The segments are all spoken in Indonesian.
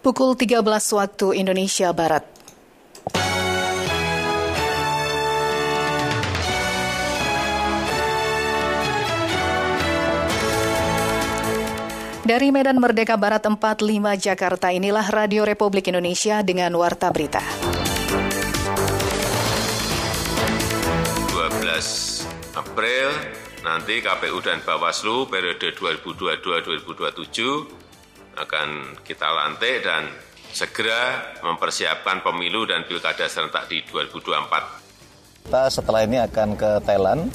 Pukul 13 waktu Indonesia Barat. Dari Medan Merdeka Barat 45 Jakarta inilah Radio Republik Indonesia dengan Warta Berita. 12 April nanti KPU dan Bawaslu periode 2022-2027 akan kita lantik dan segera mempersiapkan pemilu dan pilkada serentak di 2024. Kita setelah ini akan ke Thailand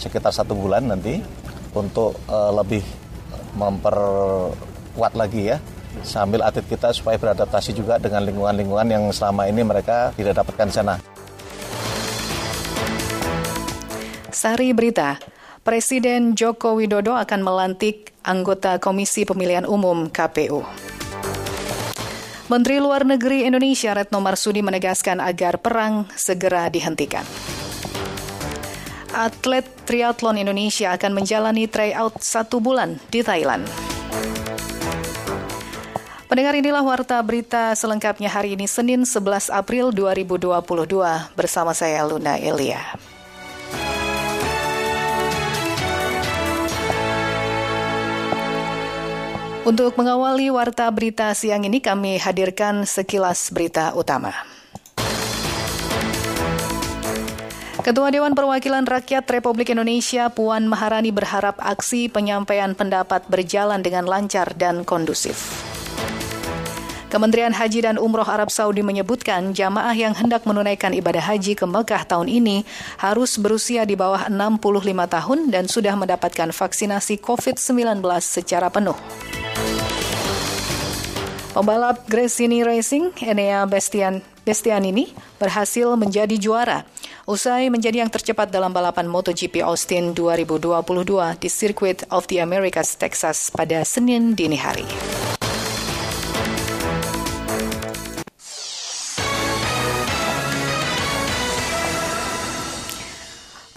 sekitar satu bulan nanti untuk uh, lebih memperkuat lagi ya sambil atlet kita supaya beradaptasi juga dengan lingkungan-lingkungan yang selama ini mereka tidak dapatkan di sana. Sari Berita, Presiden Joko Widodo akan melantik anggota Komisi Pemilihan Umum KPU. Menteri Luar Negeri Indonesia Retno Marsudi menegaskan agar perang segera dihentikan. Atlet triathlon Indonesia akan menjalani tryout satu bulan di Thailand. Pendengar inilah warta berita selengkapnya hari ini Senin 11 April 2022 bersama saya Luna Elia. Untuk mengawali warta berita siang ini kami hadirkan sekilas berita utama. Ketua Dewan Perwakilan Rakyat Republik Indonesia Puan Maharani berharap aksi penyampaian pendapat berjalan dengan lancar dan kondusif. Kementerian Haji dan Umroh Arab Saudi menyebutkan jamaah yang hendak menunaikan ibadah haji ke Mekah tahun ini harus berusia di bawah 65 tahun dan sudah mendapatkan vaksinasi COVID-19 secara penuh. Pembalap Gresini Racing, Enea Bestian, Bestian ini berhasil menjadi juara usai menjadi yang tercepat dalam balapan MotoGP Austin 2022 di Circuit of the Americas, Texas pada Senin dini hari.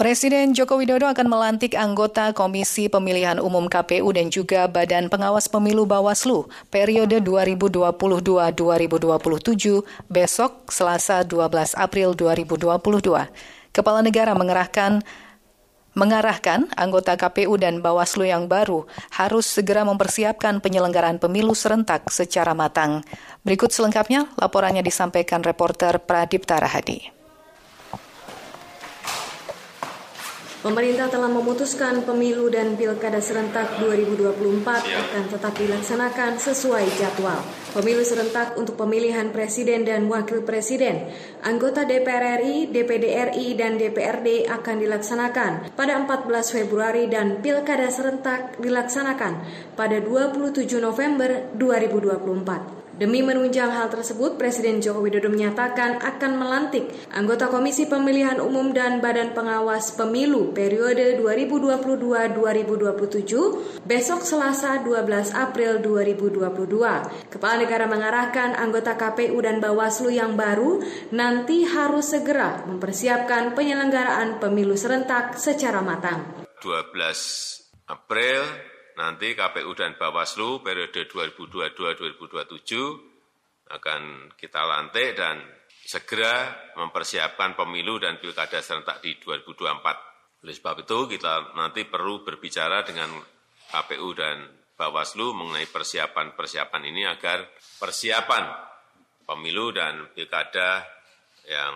Presiden Joko Widodo akan melantik anggota Komisi Pemilihan Umum KPU dan juga Badan Pengawas Pemilu Bawaslu periode 2022-2027 besok Selasa 12 April 2022. Kepala negara mengerahkan mengarahkan anggota KPU dan Bawaslu yang baru harus segera mempersiapkan penyelenggaraan pemilu serentak secara matang. Berikut selengkapnya laporannya disampaikan reporter Pradipta Rahadi. Pemerintah telah memutuskan pemilu dan pilkada serentak 2024 akan tetap dilaksanakan sesuai jadwal. Pemilu serentak untuk pemilihan presiden dan wakil presiden, anggota DPR RI, DPD RI, dan DPRD akan dilaksanakan pada 14 Februari dan pilkada serentak dilaksanakan pada 27 November 2024. Demi menunjang hal tersebut, Presiden Joko Widodo menyatakan akan melantik anggota Komisi Pemilihan Umum dan Badan Pengawas Pemilu periode 2022-2027 besok Selasa 12 April 2022. Kepala negara mengarahkan anggota KPU dan Bawaslu yang baru nanti harus segera mempersiapkan penyelenggaraan pemilu serentak secara matang. 12 April nanti KPU dan Bawaslu periode 2022-2027 akan kita lantik dan segera mempersiapkan pemilu dan pilkada serentak di 2024. Oleh sebab itu kita nanti perlu berbicara dengan KPU dan Bawaslu mengenai persiapan-persiapan ini agar persiapan pemilu dan pilkada yang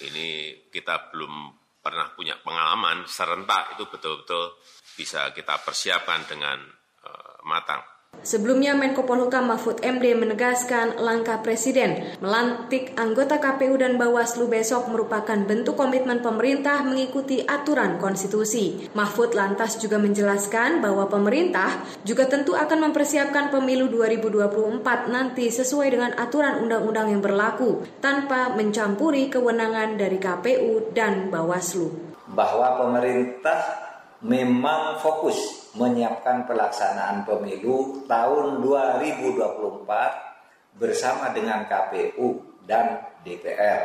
ini kita belum pernah punya pengalaman serentak itu betul-betul bisa kita persiapkan dengan uh, matang. Sebelumnya Menko Polhukam Mahfud MD menegaskan langkah Presiden melantik anggota KPU dan Bawaslu besok merupakan bentuk komitmen pemerintah mengikuti aturan konstitusi. Mahfud lantas juga menjelaskan bahwa pemerintah juga tentu akan mempersiapkan pemilu 2024 nanti sesuai dengan aturan undang-undang yang berlaku tanpa mencampuri kewenangan dari KPU dan Bawaslu. Bahwa pemerintah memang fokus menyiapkan pelaksanaan pemilu tahun 2024 bersama dengan KPU dan DPR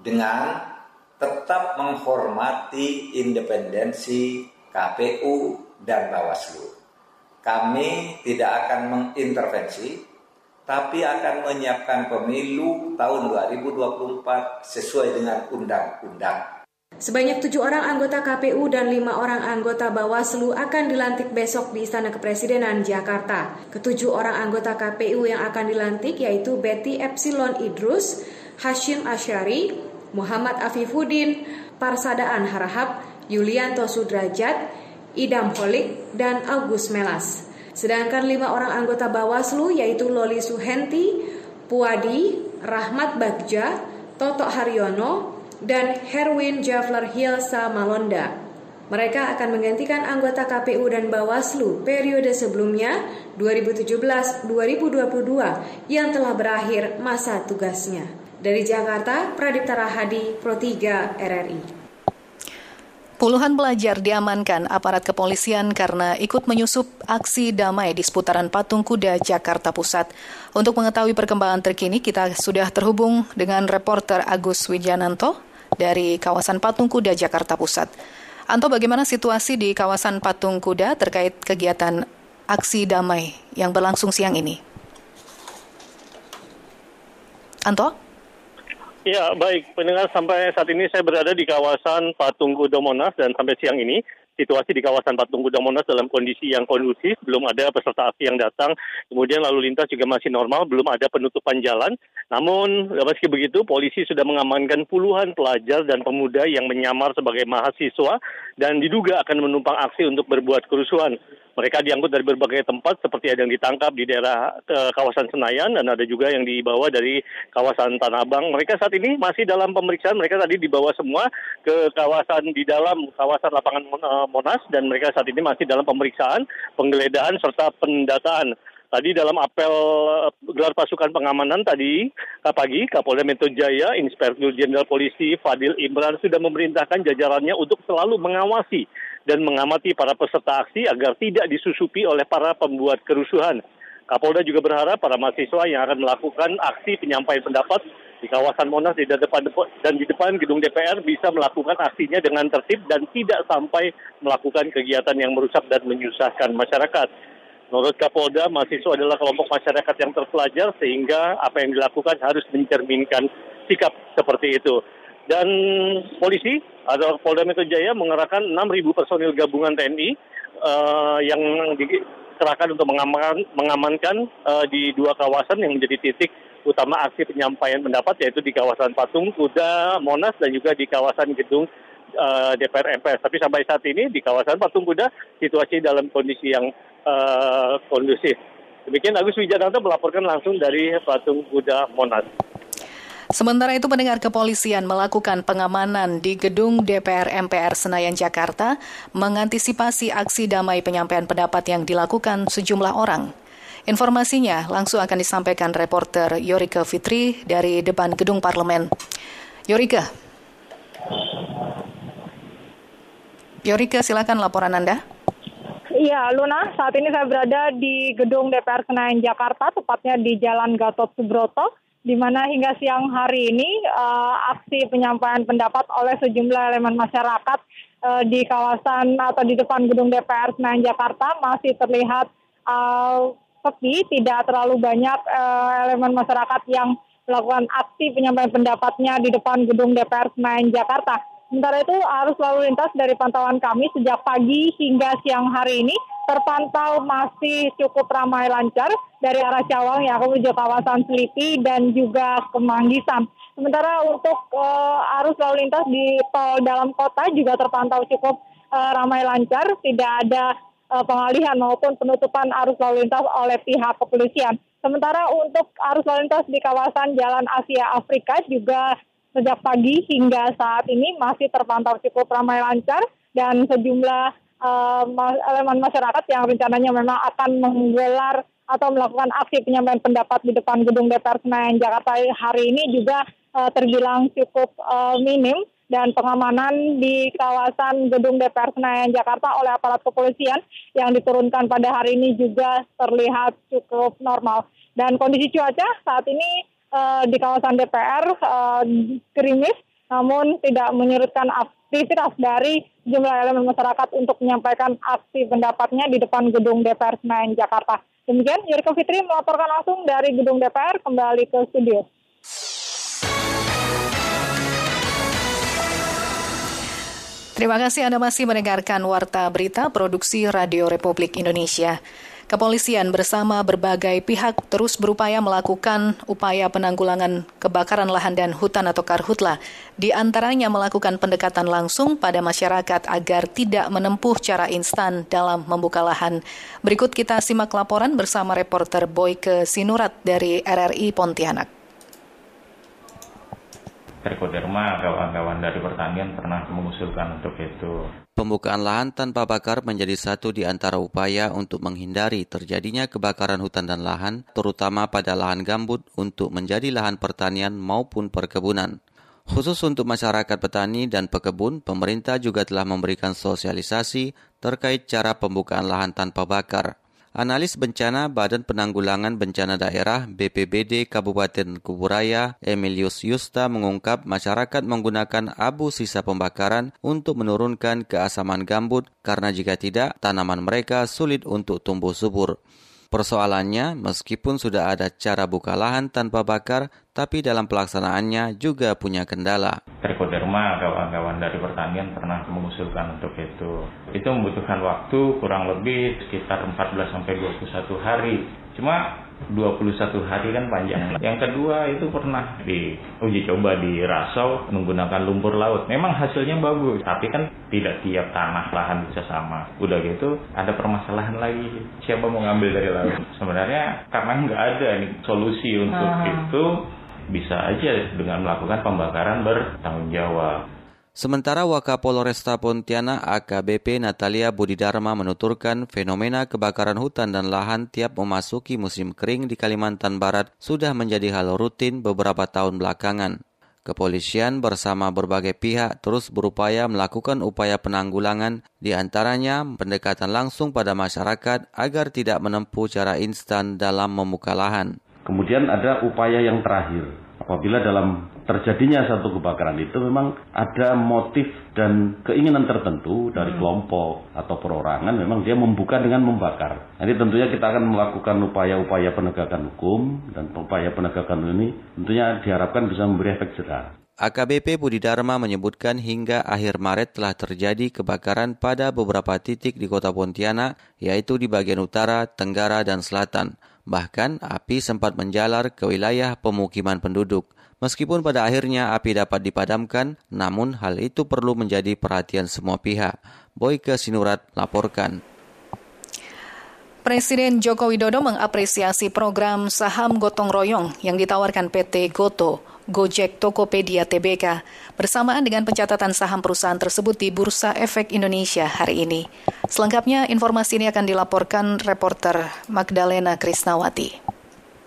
dengan tetap menghormati independensi KPU dan Bawaslu. Kami tidak akan mengintervensi tapi akan menyiapkan pemilu tahun 2024 sesuai dengan undang-undang. Sebanyak tujuh orang anggota KPU dan lima orang anggota Bawaslu akan dilantik besok di Istana Kepresidenan Jakarta. Ketujuh orang anggota KPU yang akan dilantik yaitu Betty Epsilon Idrus, Hashim Asyari, Muhammad Afifuddin, Parsadaan Harahap, Yulianto Sudrajat, Idam Holik, dan Agus Melas. Sedangkan lima orang anggota Bawaslu yaitu Loli Suhenti, Puadi, Rahmat Bagja, Toto Haryono, dan Herwin Javler Hilsa Malonda. Mereka akan menggantikan anggota KPU dan Bawaslu periode sebelumnya 2017-2022 yang telah berakhir masa tugasnya. Dari Jakarta, Pradipta Rahadi, Pro 3 RRI. Puluhan pelajar diamankan aparat kepolisian karena ikut menyusup aksi damai di seputaran Patung Kuda Jakarta Pusat. Untuk mengetahui perkembangan terkini, kita sudah terhubung dengan reporter Agus Wijananto dari kawasan Patung Kuda Jakarta Pusat. Anto, bagaimana situasi di kawasan Patung Kuda terkait kegiatan aksi damai yang berlangsung siang ini? Anto? Ya, baik. Pendengar, sampai saat ini saya berada di kawasan Patung Kuda Monas dan sampai siang ini situasi di kawasan Patung Kuda Monas dalam kondisi yang kondusif, belum ada peserta aksi yang datang, kemudian lalu lintas juga masih normal, belum ada penutupan jalan. Namun, meski begitu, polisi sudah mengamankan puluhan pelajar dan pemuda yang menyamar sebagai mahasiswa dan diduga akan menumpang aksi untuk berbuat kerusuhan. Mereka diangkut dari berbagai tempat seperti ada yang ditangkap di daerah e, kawasan Senayan dan ada juga yang dibawa dari kawasan Tanah Abang. Mereka saat ini masih dalam pemeriksaan. Mereka tadi dibawa semua ke kawasan di dalam kawasan lapangan eh, Monas dan mereka saat ini masih dalam pemeriksaan, penggeledahan serta pendataan. Tadi dalam apel eh, gelar pasukan pengamanan tadi pagi, Kapolda Metro Jaya, Inspektur Jenderal Polisi Fadil Imran sudah memerintahkan jajarannya untuk selalu mengawasi dan mengamati para peserta aksi agar tidak disusupi oleh para pembuat kerusuhan. Kapolda juga berharap para mahasiswa yang akan melakukan aksi penyampaian pendapat di kawasan Monas di depan dan di depan gedung DPR bisa melakukan aksinya dengan tertib dan tidak sampai melakukan kegiatan yang merusak dan menyusahkan masyarakat. Menurut Kapolda, mahasiswa adalah kelompok masyarakat yang terpelajar sehingga apa yang dilakukan harus mencerminkan sikap seperti itu. Dan polisi atau Polda Metro Jaya mengerahkan 6.000 personil gabungan TNI uh, eh, yang dikerahkan untuk mengamankan, mengamankan uh, di dua kawasan yang menjadi titik utama aksi penyampaian pendapat yaitu di kawasan Patung Kuda Monas dan juga di kawasan gedung uh, DPR MPR. Tapi sampai saat ini di kawasan Patung Kuda situasi dalam kondisi yang uh, kondusif. Demikian Agus Wijananto melaporkan langsung dari Patung Kuda Monas. Sementara itu pendengar kepolisian melakukan pengamanan di gedung DPR MPR Senayan Jakarta mengantisipasi aksi damai penyampaian pendapat yang dilakukan sejumlah orang. Informasinya langsung akan disampaikan reporter Yorika Fitri dari depan gedung parlemen. Yorika. Yorika, silakan laporan Anda. Iya, Luna. Saat ini saya berada di gedung DPR Senayan Jakarta, tepatnya di Jalan Gatot Subroto di mana hingga siang hari ini uh, aksi penyampaian pendapat oleh sejumlah elemen masyarakat uh, di kawasan atau di depan gedung DPR Senayan Jakarta masih terlihat uh, sepi, tidak terlalu banyak uh, elemen masyarakat yang melakukan aksi penyampaian pendapatnya di depan gedung DPR Senayan Jakarta. Sementara itu arus lalu lintas dari pantauan kami sejak pagi hingga siang hari ini terpantau masih cukup ramai lancar dari arah Cawang yang menuju kawasan Selipi dan juga Kemanggisan. Sementara untuk uh, arus lalu lintas di tol dalam kota juga terpantau cukup uh, ramai lancar, tidak ada pengalihan maupun penutupan arus lalu lintas oleh pihak kepolisian. Sementara untuk arus lalu lintas di kawasan Jalan Asia Afrika juga sejak pagi hingga saat ini masih terpantau cukup ramai lancar dan sejumlah uh, elemen masyarakat yang rencananya memang akan menggelar atau melakukan aksi penyampaian pendapat di depan gedung DPR Senayan Jakarta hari ini juga uh, terbilang cukup uh, minim dan pengamanan di kawasan gedung DPR Senayan Jakarta oleh aparat kepolisian yang diturunkan pada hari ini juga terlihat cukup normal. Dan kondisi cuaca saat ini uh, di kawasan DPR uh, gerimis namun tidak menyurutkan aktivitas dari jumlah elemen masyarakat untuk menyampaikan aksi pendapatnya di depan gedung DPR Senayan Jakarta. Demikian, Jericho Fitri melaporkan langsung dari gedung DPR kembali ke studio. Terima kasih Anda masih mendengarkan Warta Berita Produksi Radio Republik Indonesia. Kepolisian bersama berbagai pihak terus berupaya melakukan upaya penanggulangan kebakaran lahan dan hutan atau karhutla. Di antaranya melakukan pendekatan langsung pada masyarakat agar tidak menempuh cara instan dalam membuka lahan. Berikut kita simak laporan bersama reporter Boyke Sinurat dari RRI Pontianak. Terkoderma, kawan-kawan dari pertanian pernah mengusulkan untuk itu. Pembukaan lahan tanpa bakar menjadi satu di antara upaya untuk menghindari terjadinya kebakaran hutan dan lahan, terutama pada lahan gambut untuk menjadi lahan pertanian maupun perkebunan. Khusus untuk masyarakat petani dan pekebun, pemerintah juga telah memberikan sosialisasi terkait cara pembukaan lahan tanpa bakar. Analis bencana Badan Penanggulangan Bencana Daerah BPBD Kabupaten Kuburaya Emilius Yusta mengungkap masyarakat menggunakan abu sisa pembakaran untuk menurunkan keasaman gambut karena jika tidak tanaman mereka sulit untuk tumbuh subur. Persoalannya, meskipun sudah ada cara buka lahan tanpa bakar, tapi dalam pelaksanaannya juga punya kendala. Terkoderma, kawan-kawan dari pertanian pernah mengusulkan untuk itu. Itu membutuhkan waktu kurang lebih sekitar 14-21 hari. Cuma 21 hari kan panjang. Yang kedua itu pernah di uji coba di Rasau menggunakan lumpur laut. Memang hasilnya bagus, tapi kan tidak tiap tanah lahan bisa sama. Udah gitu ada permasalahan lagi. Siapa mau ngambil dari laut? Sebenarnya karena nggak ada nih solusi untuk uh itu bisa aja dengan melakukan pembakaran bertanggung jawab. Sementara Wakapolresta Pontianak AKBP Natalia Budidharma menuturkan fenomena kebakaran hutan dan lahan tiap memasuki musim kering di Kalimantan Barat sudah menjadi hal rutin beberapa tahun belakangan. Kepolisian bersama berbagai pihak terus berupaya melakukan upaya penanggulangan, di antaranya pendekatan langsung pada masyarakat agar tidak menempuh cara instan dalam membuka lahan. Kemudian ada upaya yang terakhir, apabila dalam terjadinya satu kebakaran itu memang ada motif dan keinginan tertentu dari hmm. kelompok atau perorangan memang dia membuka dengan membakar. Jadi tentunya kita akan melakukan upaya-upaya penegakan hukum dan upaya penegakan ini tentunya diharapkan bisa memberi efek jerah. AKBP Budi Dharma menyebutkan hingga akhir Maret telah terjadi kebakaran pada beberapa titik di kota Pontianak, yaitu di bagian utara, tenggara, dan selatan. Bahkan api sempat menjalar ke wilayah pemukiman penduduk. Meskipun pada akhirnya api dapat dipadamkan, namun hal itu perlu menjadi perhatian semua pihak. Boyke Sinurat laporkan. Presiden Joko Widodo mengapresiasi program saham gotong royong yang ditawarkan PT Goto Gojek Tokopedia Tbk bersamaan dengan pencatatan saham perusahaan tersebut di Bursa Efek Indonesia hari ini. Selengkapnya informasi ini akan dilaporkan reporter Magdalena Krisnawati.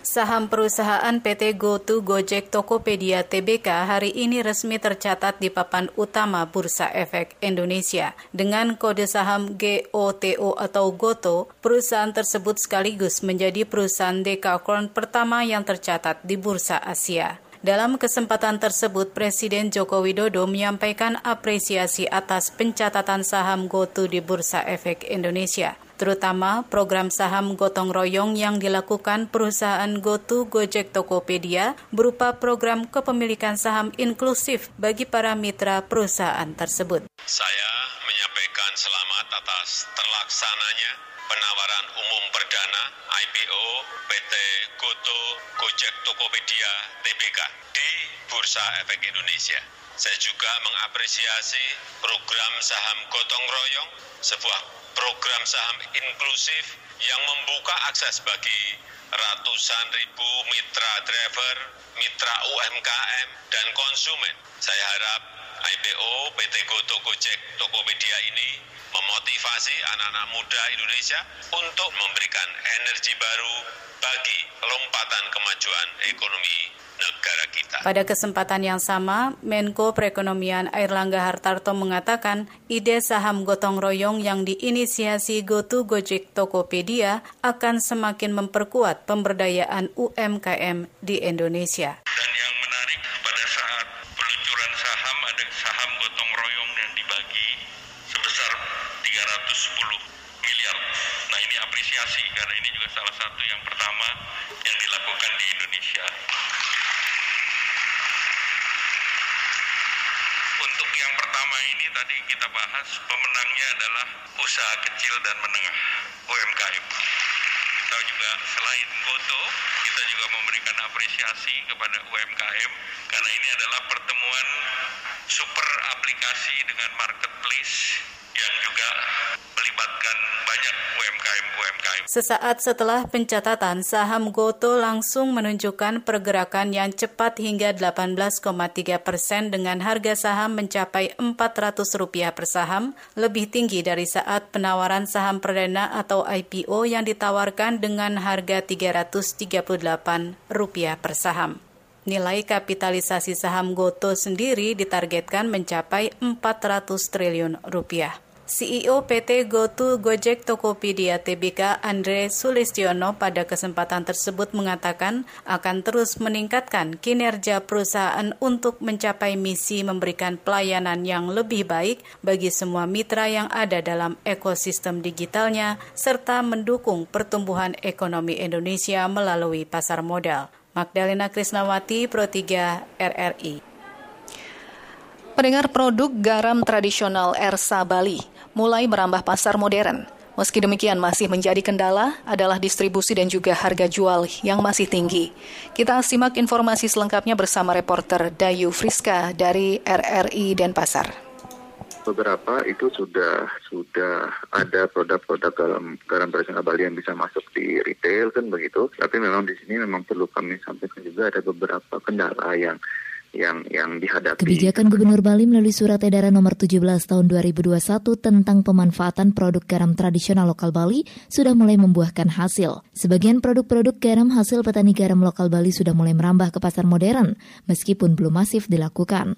Saham perusahaan PT GoTo Gojek Tokopedia Tbk hari ini resmi tercatat di papan utama Bursa Efek Indonesia. Dengan kode saham GOTO atau GoTo, perusahaan tersebut sekaligus menjadi perusahaan dekakorn pertama yang tercatat di Bursa Asia. Dalam kesempatan tersebut, Presiden Joko Widodo menyampaikan apresiasi atas pencatatan saham GoTo di Bursa Efek Indonesia, terutama program saham gotong royong yang dilakukan perusahaan GoTo Gojek Tokopedia berupa program kepemilikan saham inklusif bagi para mitra perusahaan tersebut. Saya menyampaikan selamat atas terlaksananya penawaran umum perdana IPO PT Goto Gojek Tokopedia Tbk di Bursa Efek Indonesia. Saya juga mengapresiasi program saham gotong royong, sebuah program saham inklusif yang membuka akses bagi ratusan ribu mitra driver, mitra UMKM, dan konsumen. Saya harap IPO PT Goto Gojek Tokopedia ini memotivasi anak-anak muda Indonesia untuk memberikan energi baru bagi lompatan kemajuan ekonomi negara kita. Pada kesempatan yang sama, Menko Perekonomian Airlangga Hartarto mengatakan ide saham gotong royong yang diinisiasi GoTo Gojek Tokopedia akan semakin memperkuat pemberdayaan UMKM di Indonesia. Dan yang menarik pada saat peluncuran saham ada saham gotong royong yang dibagi sebesar 310 miliar. Nah ini apresiasi karena ini juga salah satu Untuk yang pertama ini tadi kita bahas pemenangnya adalah usaha kecil dan menengah UMKM. Kita juga selain foto, kita juga memberikan apresiasi kepada UMKM karena ini adalah pertemuan super aplikasi dengan marketplace yang juga melibatkan banyak UMKM-UMKM. Sesaat setelah pencatatan, saham Goto langsung menunjukkan pergerakan yang cepat hingga 18,3 persen dengan harga saham mencapai Rp400 per saham, lebih tinggi dari saat penawaran saham perdana atau IPO yang ditawarkan dengan harga Rp338 per saham. Nilai kapitalisasi saham Goto sendiri ditargetkan mencapai 400 triliun rupiah. CEO PT GoTo Gojek Tokopedia Tbk Andre Sulistiono pada kesempatan tersebut mengatakan akan terus meningkatkan kinerja perusahaan untuk mencapai misi memberikan pelayanan yang lebih baik bagi semua mitra yang ada dalam ekosistem digitalnya serta mendukung pertumbuhan ekonomi Indonesia melalui pasar modal. Magdalena Krisnawati, Pro 3 RRI. Pendengar produk garam tradisional Ersa Bali mulai merambah pasar modern. Meski demikian masih menjadi kendala adalah distribusi dan juga harga jual yang masih tinggi. Kita simak informasi selengkapnya bersama reporter Dayu Friska dari RRI Denpasar beberapa itu sudah sudah ada produk-produk garam garam tradisional Bali yang bisa masuk di retail kan begitu. Tapi memang di sini memang perlu kami sampaikan juga ada beberapa kendala yang yang yang dihadapi. Kebijakan Gubernur Bali melalui surat edaran nomor 17 tahun 2021 tentang pemanfaatan produk garam tradisional lokal Bali sudah mulai membuahkan hasil. Sebagian produk-produk garam hasil petani garam lokal Bali sudah mulai merambah ke pasar modern, meskipun belum masif dilakukan.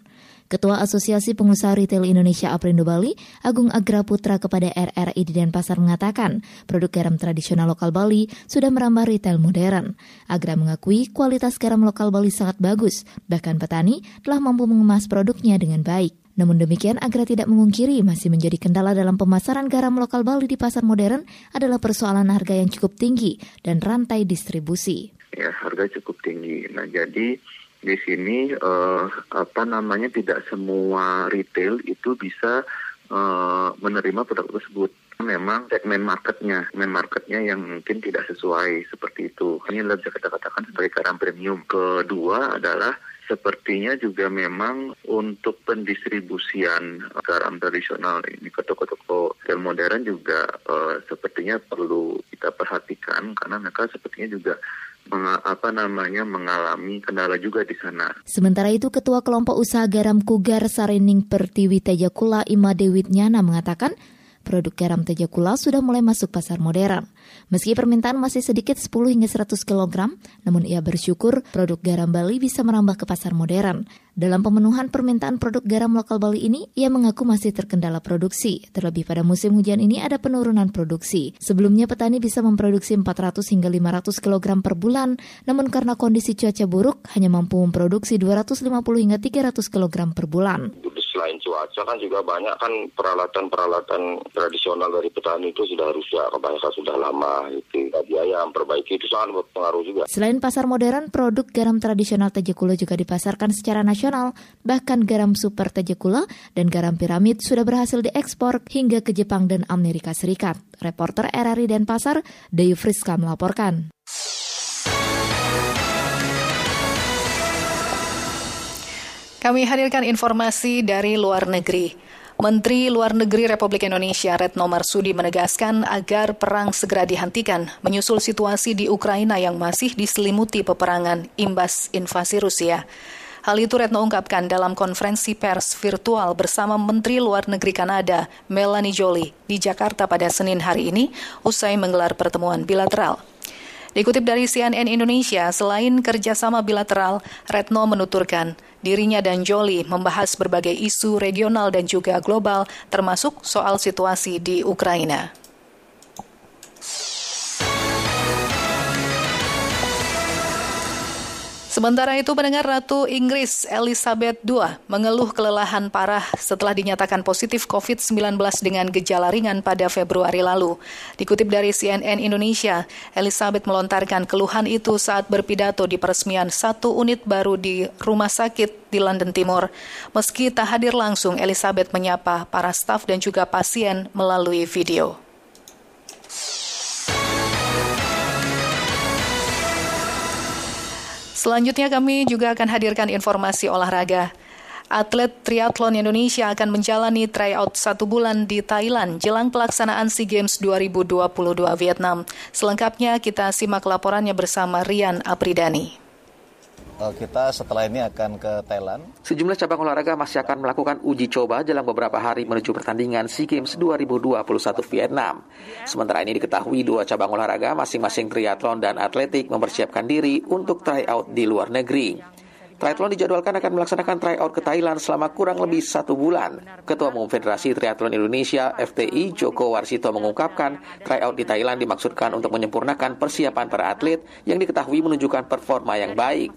Ketua Asosiasi Pengusaha Retail Indonesia Aprindo Bali, Agung Agra Putra kepada RRI di Denpasar mengatakan, produk garam tradisional lokal Bali sudah merambah retail modern. Agra mengakui kualitas garam lokal Bali sangat bagus, bahkan petani telah mampu mengemas produknya dengan baik. Namun demikian, Agra tidak memungkiri masih menjadi kendala dalam pemasaran garam lokal Bali di pasar modern adalah persoalan harga yang cukup tinggi dan rantai distribusi. Ya, harga cukup tinggi. Nah, jadi di sini uh, apa namanya tidak semua retail itu bisa uh, menerima produk tersebut. Memang segmen marketnya, segmen marketnya yang mungkin tidak sesuai seperti itu. Ini bisa kita katakan sebagai garam premium. Kedua adalah sepertinya juga memang untuk pendistribusian garam tradisional ini ke toko-toko retail modern juga uh, sepertinya perlu kita perhatikan karena mereka sepertinya juga apa namanya mengalami kendala juga di sana. Sementara itu Ketua Kelompok Usaha Garam Kugar Sarining Pertiwi Tejakula Ima Dewi Nyana mengatakan produk garam Tejakula sudah mulai masuk pasar modern. Meski permintaan masih sedikit 10 hingga 100 kg, namun ia bersyukur produk garam Bali bisa merambah ke pasar modern. Dalam pemenuhan permintaan produk garam lokal Bali ini, ia mengaku masih terkendala produksi. Terlebih pada musim hujan ini ada penurunan produksi. Sebelumnya petani bisa memproduksi 400 hingga 500 kg per bulan, namun karena kondisi cuaca buruk hanya mampu memproduksi 250 hingga 300 kg per bulan selain cuaca kan juga banyak kan peralatan-peralatan tradisional dari petani itu sudah rusak, kebanyakan sudah lama itu. Biaya memperbaiki itu sangat berpengaruh juga. Selain pasar modern, produk garam tradisional Tejekulo juga dipasarkan secara nasional. Bahkan garam super Tejekulo dan garam piramid sudah berhasil diekspor hingga ke Jepang dan Amerika Serikat. Reporter RRI Denpasar, Dayu Friska melaporkan. Kami hadirkan informasi dari luar negeri. Menteri Luar Negeri Republik Indonesia Retno Marsudi menegaskan agar perang segera dihentikan menyusul situasi di Ukraina yang masih diselimuti peperangan imbas invasi Rusia. Hal itu Retno ungkapkan dalam konferensi pers virtual bersama Menteri Luar Negeri Kanada Melanie Jolie di Jakarta pada Senin hari ini usai menggelar pertemuan bilateral. Dikutip dari CNN Indonesia, selain kerjasama bilateral, Retno menuturkan dirinya dan Jolie membahas berbagai isu regional dan juga global, termasuk soal situasi di Ukraina. Sementara itu pendengar Ratu Inggris Elizabeth II mengeluh kelelahan parah setelah dinyatakan positif COVID-19 dengan gejala ringan pada Februari lalu. Dikutip dari CNN Indonesia, Elizabeth melontarkan keluhan itu saat berpidato di peresmian satu unit baru di rumah sakit di London Timur. Meski tak hadir langsung, Elizabeth menyapa para staf dan juga pasien melalui video. Selanjutnya kami juga akan hadirkan informasi olahraga. Atlet triathlon Indonesia akan menjalani tryout satu bulan di Thailand jelang pelaksanaan SEA Games 2022 Vietnam. Selengkapnya kita simak laporannya bersama Rian Apridani. Eh, kita setelah ini akan ke Thailand. Sejumlah cabang olahraga masih akan melakukan uji coba dalam beberapa hari menuju pertandingan SEA Games 2021 Vietnam. Sementara ini diketahui dua cabang olahraga masing-masing triathlon dan atletik mempersiapkan diri untuk tryout di luar negeri. Triathlon dijadwalkan akan melaksanakan tryout ke Thailand selama kurang lebih satu bulan. Ketua Umum Federasi Triathlon Indonesia FTI Joko Warsito mengungkapkan tryout di Thailand dimaksudkan untuk menyempurnakan persiapan para atlet yang diketahui menunjukkan performa yang baik.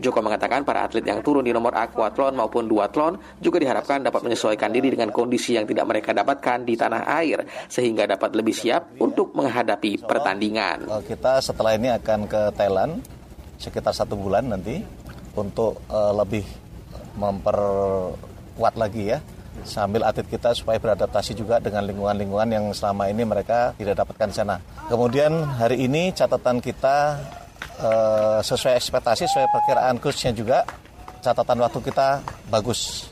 Joko mengatakan para atlet yang turun di nomor aquathlon maupun duathlon juga diharapkan dapat menyesuaikan diri dengan kondisi yang tidak mereka dapatkan di tanah air sehingga dapat lebih siap untuk menghadapi pertandingan. Kita setelah ini akan ke Thailand sekitar satu bulan nanti untuk uh, lebih memperkuat lagi ya sambil atlet kita supaya beradaptasi juga dengan lingkungan-lingkungan yang selama ini mereka tidak dapatkan sana. Kemudian hari ini catatan kita uh, sesuai ekspektasi, sesuai perkiraan kursnya juga catatan waktu kita bagus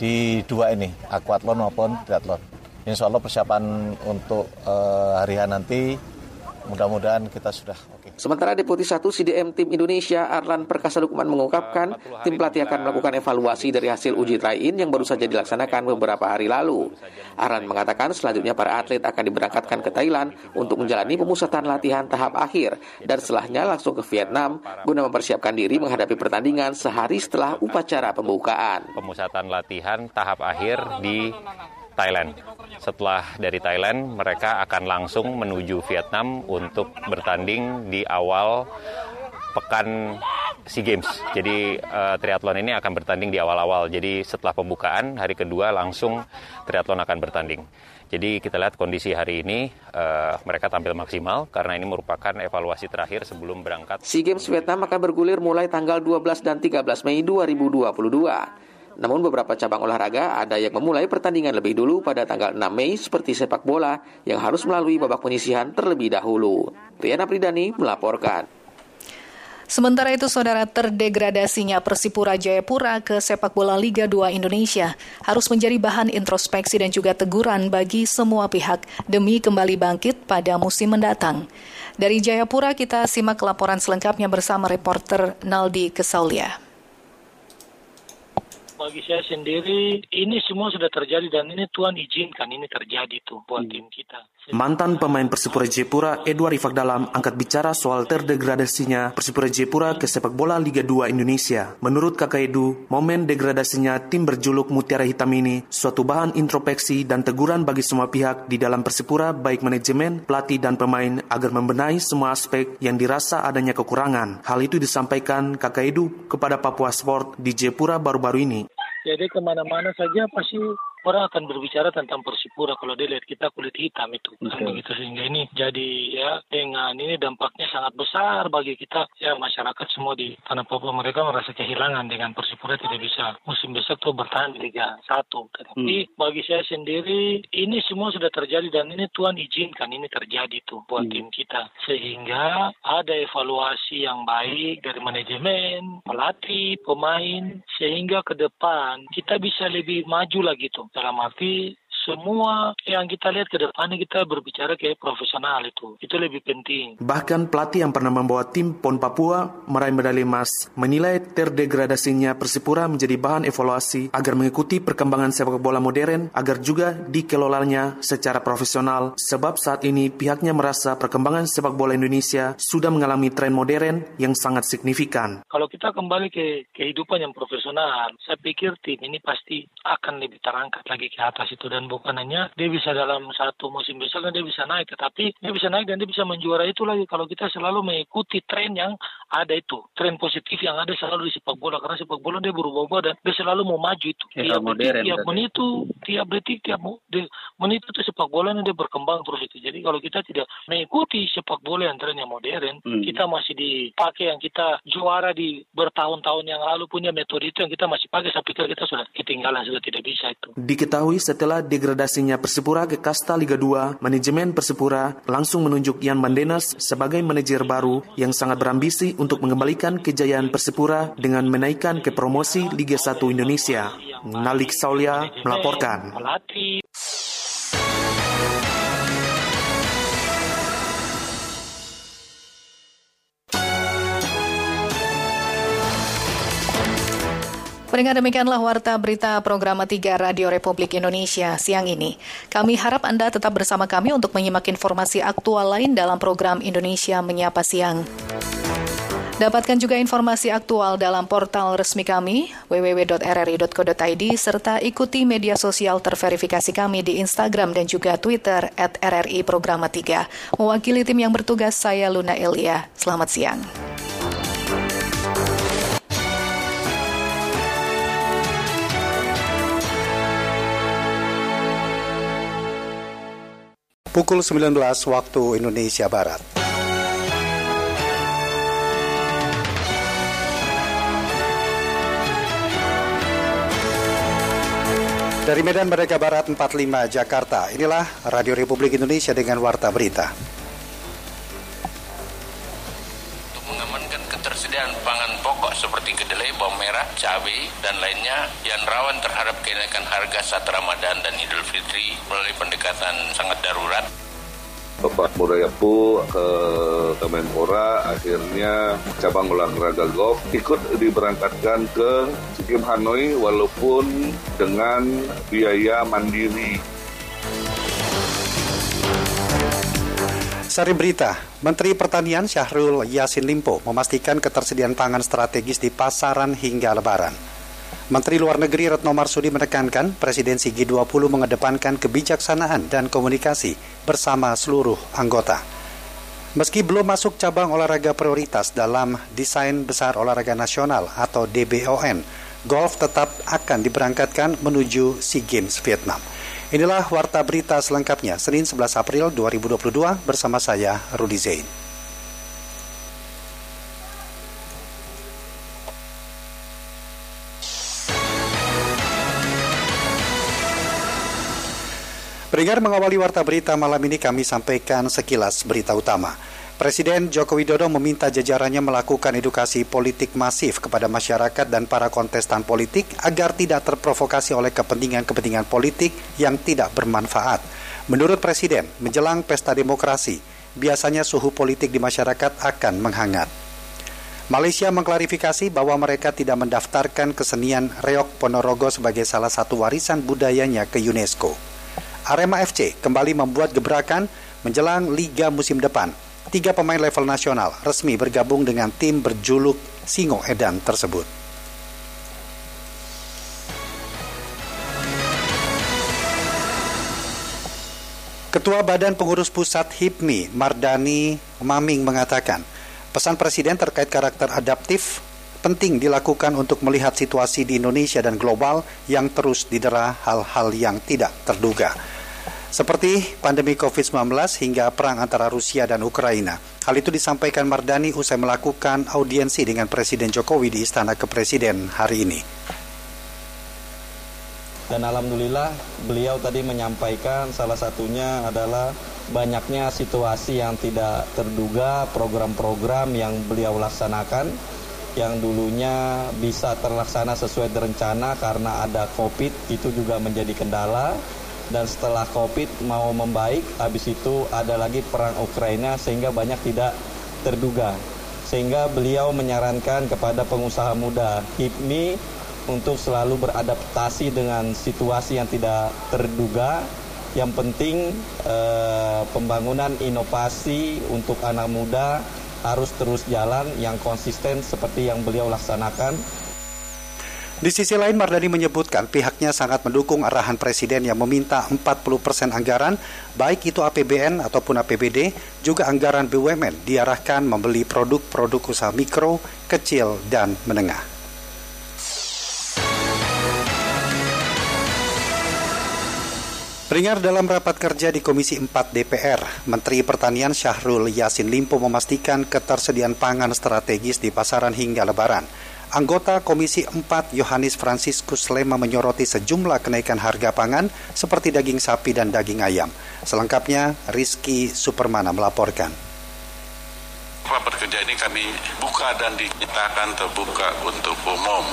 di dua ini, aquathlon maupun triathlon. Insya Allah persiapan untuk uh, hari nanti mudah-mudahan kita sudah Sementara Deputi 1 CDM Tim Indonesia Arlan Perkasa Lukman mengungkapkan tim pelatih akan melakukan evaluasi dari hasil uji try-in yang baru saja dilaksanakan beberapa hari lalu. Arlan mengatakan selanjutnya para atlet akan diberangkatkan ke Thailand untuk menjalani pemusatan latihan tahap akhir dan setelahnya langsung ke Vietnam guna mempersiapkan diri menghadapi pertandingan sehari setelah upacara pembukaan. Pemusatan latihan tahap akhir di Thailand. Setelah dari Thailand, mereka akan langsung menuju Vietnam untuk bertanding di awal pekan SEA Games. Jadi uh, triathlon ini akan bertanding di awal-awal. Jadi setelah pembukaan hari kedua langsung triathlon akan bertanding. Jadi kita lihat kondisi hari ini uh, mereka tampil maksimal karena ini merupakan evaluasi terakhir sebelum berangkat. SEA Games Vietnam akan bergulir mulai tanggal 12 dan 13 Mei 2022. Namun beberapa cabang olahraga ada yang memulai pertandingan lebih dulu pada tanggal 6 Mei seperti sepak bola yang harus melalui babak penyisihan terlebih dahulu. Riana Pridani melaporkan. Sementara itu, saudara terdegradasinya Persipura Jayapura ke sepak bola Liga 2 Indonesia harus menjadi bahan introspeksi dan juga teguran bagi semua pihak demi kembali bangkit pada musim mendatang. Dari Jayapura kita simak laporan selengkapnya bersama reporter Naldi Kesaulia bagi saya sendiri ini semua sudah terjadi dan ini Tuhan izinkan ini terjadi tuh buat hmm. tim kita. Mantan pemain Persipura Jayapura Edward Rifak Dalam angkat bicara soal terdegradasinya Persipura Jayapura ke sepak bola Liga 2 Indonesia. Menurut Kakak Edu, momen degradasinya tim berjuluk Mutiara Hitam ini suatu bahan introspeksi dan teguran bagi semua pihak di dalam Persipura baik manajemen, pelatih dan pemain agar membenahi semua aspek yang dirasa adanya kekurangan. Hal itu disampaikan Kakak Edu kepada Papua Sport di Jayapura baru-baru ini. Jadi ke mana-mana saja pasti orang akan berbicara tentang Persipura. Kalau dia lihat kita kulit hitam itu. Kan begitu sehingga ini jadi ya dengan ini dampaknya sangat besar bagi kita. Ya masyarakat semua di tanah Papua mereka merasa kehilangan dengan Persipura tidak bisa musim besok tuh bertahan di Liga 1 tetapi hmm. bagi saya sendiri ini semua sudah terjadi dan ini Tuhan izinkan ini terjadi tuh buat hmm. tim kita. Sehingga ada evaluasi yang baik dari manajemen pelatih pemain sehingga ke depan kita bisa lebih maju lagi tuh dalam arti semua yang kita lihat ke depannya kita berbicara kayak profesional itu. Itu lebih penting. Bahkan pelatih yang pernah membawa tim PON Papua meraih medali emas menilai terdegradasinya Persipura menjadi bahan evaluasi agar mengikuti perkembangan sepak bola modern agar juga dikelolanya secara profesional sebab saat ini pihaknya merasa perkembangan sepak bola Indonesia sudah mengalami tren modern yang sangat signifikan. Kalau kita kembali ke kehidupan yang profesional, saya pikir tim ini pasti akan lebih terangkat lagi ke atas itu dan bukan hanya dia bisa dalam satu musim besar dan dia bisa naik, tetapi dia bisa naik dan dia bisa menjuara itu lagi kalau kita selalu mengikuti tren yang ada itu, tren positif yang ada selalu di sepak bola karena sepak bola dia berubah-ubah dan dia selalu mau maju itu. Ya, tiap modern, detik, tiap menit itu, tiap detik, tiap menit itu sepak bola ini dia berkembang terus itu. Jadi kalau kita tidak mengikuti sepak bola yang trennya modern, Hmm. kita masih dipakai yang kita juara di bertahun-tahun yang lalu punya metode itu yang kita masih pakai, saya pikir kita sudah ketinggalan, sudah tidak bisa itu. Diketahui setelah degradasinya Persipura ke kasta Liga 2, manajemen Persipura langsung menunjuk Ian Mandenas sebagai manajer baru yang sangat berambisi untuk mengembalikan kejayaan Persipura dengan menaikkan ke promosi Liga 1 Indonesia. Nalik Saulia melaporkan. Pendengar demikianlah warta berita program 3 Radio Republik Indonesia siang ini. Kami harap Anda tetap bersama kami untuk menyimak informasi aktual lain dalam program Indonesia Menyapa Siang. Dapatkan juga informasi aktual dalam portal resmi kami www.rri.co.id serta ikuti media sosial terverifikasi kami di Instagram dan juga Twitter at RRI Programa 3. Mewakili tim yang bertugas, saya Luna Elia. Selamat siang. Pukul 19 waktu Indonesia Barat. Dari Medan Merdeka Barat 45 Jakarta, inilah Radio Republik Indonesia dengan Warta Berita. Ketersediaan pangan pokok seperti kedelai, bawang merah, cabai, dan lainnya yang rawan terhadap kenaikan harga saat Ramadan dan Idul Fitri melalui pendekatan sangat darurat. Bapak Mudayapu ke Kemenpora akhirnya cabang olahraga golf ikut diberangkatkan ke Sikim Hanoi walaupun dengan biaya mandiri. Sari berita, Menteri Pertanian Syahrul Yassin Limpo memastikan ketersediaan pangan strategis di pasaran hingga lebaran. Menteri Luar Negeri Retno Marsudi menekankan presidensi G20 mengedepankan kebijaksanaan dan komunikasi bersama seluruh anggota. Meski belum masuk cabang olahraga prioritas dalam desain besar olahraga nasional atau DBON, golf tetap akan diberangkatkan menuju SEA Games Vietnam. Inilah warta berita selengkapnya Senin 11 April 2022 bersama saya Rudi Zain. Pendengar mengawali warta berita malam ini kami sampaikan sekilas berita utama. Presiden Joko Widodo meminta jajarannya melakukan edukasi politik masif kepada masyarakat dan para kontestan politik agar tidak terprovokasi oleh kepentingan-kepentingan politik yang tidak bermanfaat. Menurut Presiden, menjelang pesta demokrasi, biasanya suhu politik di masyarakat akan menghangat. Malaysia mengklarifikasi bahwa mereka tidak mendaftarkan kesenian Reok Ponorogo sebagai salah satu warisan budayanya ke UNESCO. Arema FC kembali membuat gebrakan menjelang Liga musim depan. Tiga pemain level nasional resmi bergabung dengan tim berjuluk Singo Edan tersebut. Ketua Badan Pengurus Pusat HIPMI, Mardani Maming mengatakan, pesan Presiden terkait karakter adaptif penting dilakukan untuk melihat situasi di Indonesia dan global yang terus didera hal-hal yang tidak terduga. Seperti pandemi COVID-19 hingga perang antara Rusia dan Ukraina. Hal itu disampaikan Mardani usai melakukan audiensi dengan Presiden Jokowi di Istana Kepresiden hari ini. Dan alhamdulillah beliau tadi menyampaikan salah satunya adalah banyaknya situasi yang tidak terduga, program-program yang beliau laksanakan yang dulunya bisa terlaksana sesuai rencana karena ada COVID itu juga menjadi kendala dan setelah COVID mau membaik habis itu ada lagi perang Ukraina sehingga banyak tidak terduga. Sehingga beliau menyarankan kepada pengusaha muda HIPMI untuk selalu beradaptasi dengan situasi yang tidak terduga. Yang penting eh, pembangunan inovasi untuk anak muda harus terus jalan yang konsisten seperti yang beliau laksanakan Di sisi lain, Mardani menyebutkan pihaknya sangat mendukung arahan Presiden yang meminta 40 persen anggaran, baik itu APBN ataupun APBD, juga anggaran BUMN diarahkan membeli produk-produk usaha mikro, kecil, dan menengah. Peringat dalam rapat kerja di Komisi 4 DPR, Menteri Pertanian Syahrul Yasin Limpo memastikan ketersediaan pangan strategis di pasaran hingga lebaran. Anggota Komisi 4 Yohanis Franciscus Lema menyoroti sejumlah kenaikan harga pangan seperti daging sapi dan daging ayam. Selengkapnya Rizky Supermana melaporkan. Rapat kerja ini kami buka dan dinyatakan terbuka untuk umum.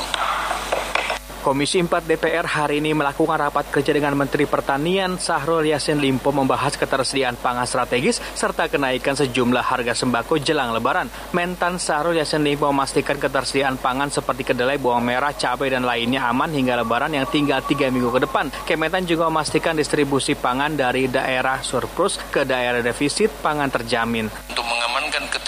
Komisi 4 DPR hari ini melakukan rapat kerja dengan Menteri Pertanian Sahrul Yassin Limpo membahas ketersediaan pangan strategis serta kenaikan sejumlah harga sembako jelang lebaran. Mentan Sahrul Yassin Limpo memastikan ketersediaan pangan seperti kedelai, bawang merah, cabai, dan lainnya aman hingga lebaran yang tinggal tiga minggu ke depan. Kementan juga memastikan distribusi pangan dari daerah surplus ke daerah defisit pangan terjamin. Untuk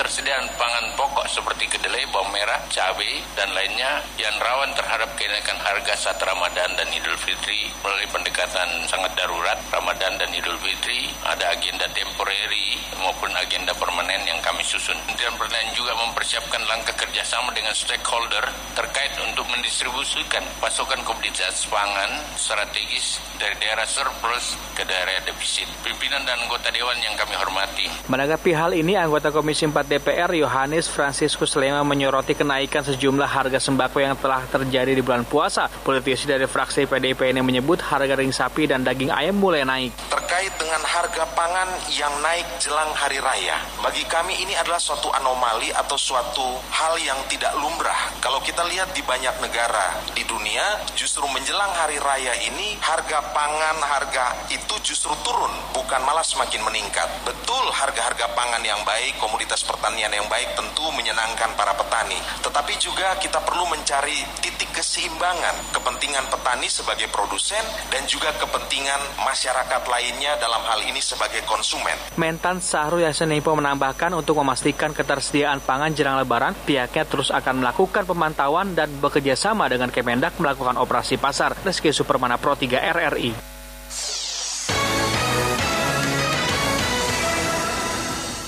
ketersediaan pangan pokok seperti kedelai, bawang merah, cabai, dan lainnya yang rawan terhadap kenaikan harga saat Ramadan dan Idul Fitri melalui pendekatan sangat darurat Ramadan dan Idul Fitri ada agenda temporary maupun agenda permanen yang kami susun. Kementerian Pertanian juga mempersiapkan langkah kerjasama dengan stakeholder terkait untuk mendistribusikan pasokan komoditas pangan strategis dari daerah surplus ke daerah defisit. Pimpinan dan anggota Dewan yang kami hormati. Menanggapi hal ini, anggota Komisi 4 DPR Yohanes Franciscus Lema menyoroti kenaikan sejumlah harga sembako yang telah terjadi di bulan puasa. Politisi dari fraksi PDIP ini menyebut harga daging sapi dan daging ayam mulai naik. Terkait dengan harga pangan yang naik jelang hari raya, bagi kami ini adalah suatu anomali atau suatu hal yang tidak lumrah. Kalau kita lihat di banyak negara di dunia, justru menjelang hari raya ini harga pangan, harga itu justru turun, bukan malah semakin meningkat. Betul harga-harga pangan yang baik, komoditas pertanian yang baik tentu menyenangkan para petani. Tetapi juga kita perlu mencari titik keseimbangan kepentingan petani sebagai produsen dan juga kepentingan masyarakat lainnya dalam hal ini sebagai konsumen. Mentan Sahrul Yassin Limpo menambahkan untuk memastikan ketersediaan pangan jelang lebaran, pihaknya terus akan melakukan pemantauan dan bekerja sama dengan Kemendak melakukan operasi pasar. Reski Supermana Pro 3 RRI.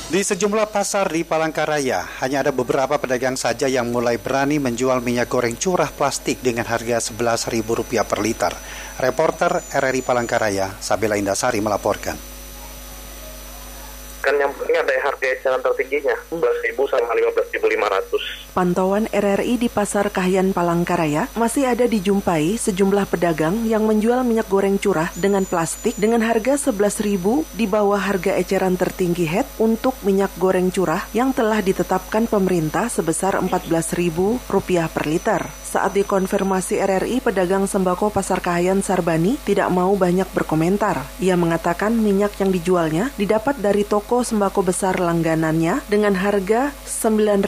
Di sejumlah pasar di Palangkaraya, hanya ada beberapa pedagang saja yang mulai berani menjual minyak goreng curah plastik dengan harga Rp11.000 per liter. Reporter RRI Palangkaraya, Sabila Indasari melaporkan kan yang penting ada harga eceran tertingginya 11.000 sama 15.500. Pantauan RRI di Pasar Kahyan Palangkaraya masih ada dijumpai sejumlah pedagang yang menjual minyak goreng curah dengan plastik dengan harga 11.000 di bawah harga eceran tertinggi head untuk minyak goreng curah yang telah ditetapkan pemerintah sebesar Rp14.000 per liter. Saat dikonfirmasi RRI, pedagang sembako Pasar Kahayan Sarbani tidak mau banyak berkomentar. Ia mengatakan minyak yang dijualnya didapat dari toko sembako besar langganannya dengan harga 9.000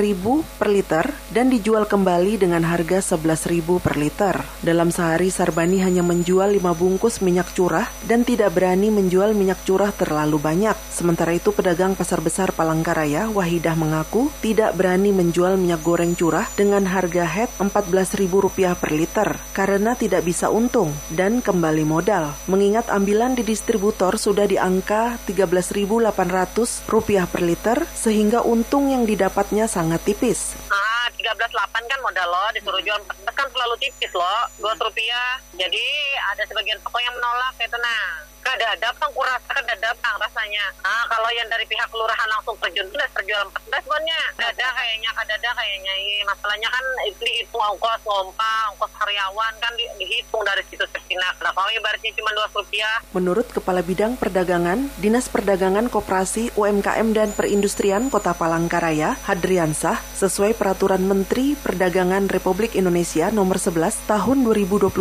per liter dan dijual kembali dengan harga 11.000 per liter. Dalam sehari Sarbani hanya menjual 5 bungkus minyak curah dan tidak berani menjual minyak curah terlalu banyak. Sementara itu pedagang pasar besar Palangkaraya Wahidah mengaku tidak berani menjual minyak goreng curah dengan harga head Rp14.000 per liter karena tidak bisa untung dan kembali modal. Mengingat ambilan di distributor sudah di angka 13.800 rupiah per liter sehingga untung yang didapatnya sangat tipis. Ah, 13.8 kan modal lo disuruh jual. 14 kan terlalu tipis lo 2 rupiah. Jadi ada sebagian toko yang menolak itu nah kada datang kurasa kada datang rasanya. Nah kalau yang dari pihak kelurahan langsung terjun sudah terjual 14 bonnya. Ada kayaknya kada ada kayaknya ini masalahnya kan dihitung ongkos ngompa ongkos karyawan kan di, dihitung dari situ sekinak nah kalau ibaratnya cuma 2 rupiah? Menurut Kepala Bidang Perdagangan Dinas Perdagangan Koperasi UMKM dan Perindustrian Kota Palangkaraya Hadriansah sesuai peraturan Menteri Perdagangan Republik Indonesia nomor 11 tahun 2022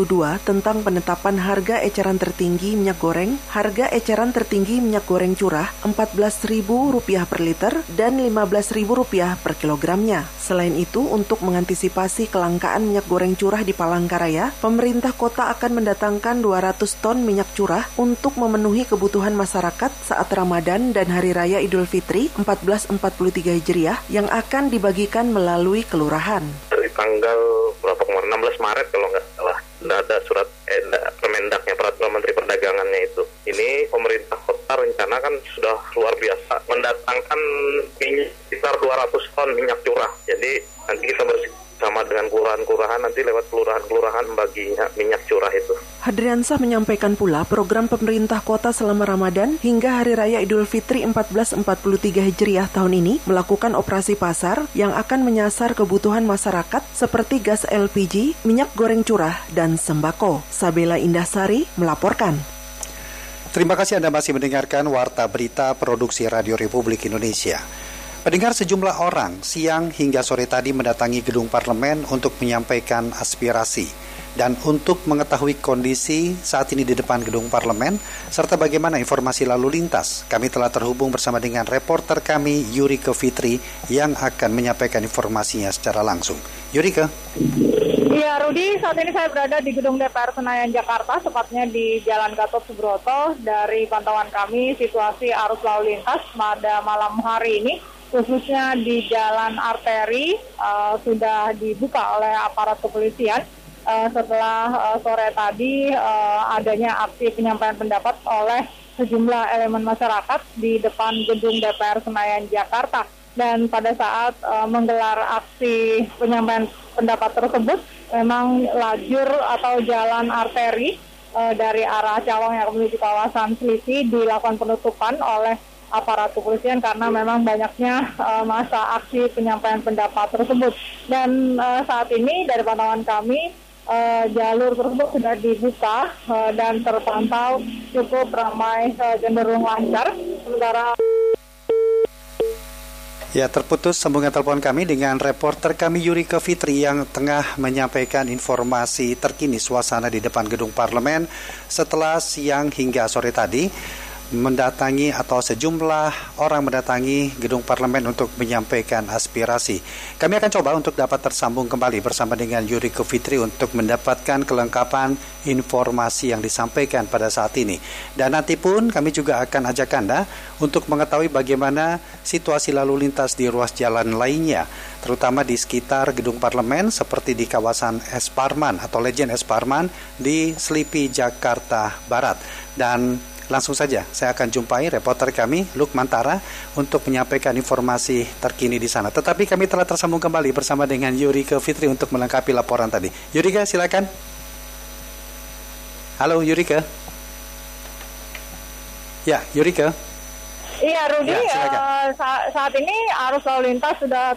tentang penetapan harga eceran tertinggi minyak goreng goreng, harga eceran tertinggi minyak goreng curah Rp14.000 per liter dan Rp15.000 per kilogramnya. Selain itu, untuk mengantisipasi kelangkaan minyak goreng curah di Palangkaraya, pemerintah kota akan mendatangkan 200 ton minyak curah untuk memenuhi kebutuhan masyarakat saat Ramadan dan Hari Raya Idul Fitri 1443 Hijriah yang akan dibagikan melalui kelurahan tanggal berapa kemarin 16 Maret kalau nggak salah ada surat eh, Permendaknya peraturan Menteri. Ini pemerintah kota rencana kan sudah luar biasa mendatangkan minyak sekitar 200 ton minyak curah. Jadi nanti kita bersih sama dengan kelurahan-kelurahan nanti lewat kelurahan-kelurahan bagi minyak curah itu. Hadriansah menyampaikan pula program pemerintah kota selama Ramadan hingga Hari Raya Idul Fitri 1443 Hijriah tahun ini melakukan operasi pasar yang akan menyasar kebutuhan masyarakat seperti gas LPG, minyak goreng curah, dan sembako. Sabela Indahsari melaporkan. Terima kasih Anda masih mendengarkan Warta Berita Produksi Radio Republik Indonesia. Pendengar sejumlah orang siang hingga sore tadi mendatangi gedung parlemen untuk menyampaikan aspirasi dan untuk mengetahui kondisi saat ini di depan gedung parlemen serta bagaimana informasi lalu lintas. Kami telah terhubung bersama dengan reporter kami Yurike Fitri yang akan menyampaikan informasinya secara langsung. Yurike. Iya, Rudi, saat ini saya berada di gedung DPR Senayan Jakarta, tepatnya di Jalan Gatot Subroto. Dari pantauan kami, situasi arus lalu lintas pada malam hari ini khususnya di jalan arteri uh, sudah dibuka oleh aparat kepolisian uh, setelah uh, sore tadi uh, adanya aksi penyampaian pendapat oleh sejumlah elemen masyarakat di depan gedung DPR Senayan Jakarta dan pada saat uh, menggelar aksi penyampaian pendapat tersebut memang lajur atau jalan arteri uh, dari arah Cawang yang menuju kawasan Selipi dilakukan penutupan oleh aparat kepolisian karena memang banyaknya uh, masa aksi penyampaian pendapat tersebut. Dan uh, saat ini dari pantauan kami uh, jalur tersebut sudah dibuka uh, dan terpantau cukup ramai uh, cenderung lancar. Sementara Ya, terputus sambungan telepon kami dengan reporter kami Yurika Fitri yang tengah menyampaikan informasi terkini suasana di depan gedung parlemen setelah siang hingga sore tadi mendatangi atau sejumlah orang mendatangi gedung parlemen untuk menyampaikan aspirasi. Kami akan coba untuk dapat tersambung kembali bersama dengan Yuri Fitri untuk mendapatkan kelengkapan informasi yang disampaikan pada saat ini. Dan nanti pun kami juga akan ajak Anda untuk mengetahui bagaimana situasi lalu lintas di ruas jalan lainnya, terutama di sekitar gedung parlemen seperti di kawasan Esparman atau Legend Esparman di Selipi, Jakarta Barat. Dan Langsung saja saya akan jumpai reporter kami Luk Mantara untuk menyampaikan informasi terkini di sana. Tetapi kami telah tersambung kembali bersama dengan Yurika Fitri untuk melengkapi laporan tadi. Yurika silakan. Halo Yurika. Ya, Yurika. Iya, Rudi, ya, uh, saat, saat ini arus lalu lintas sudah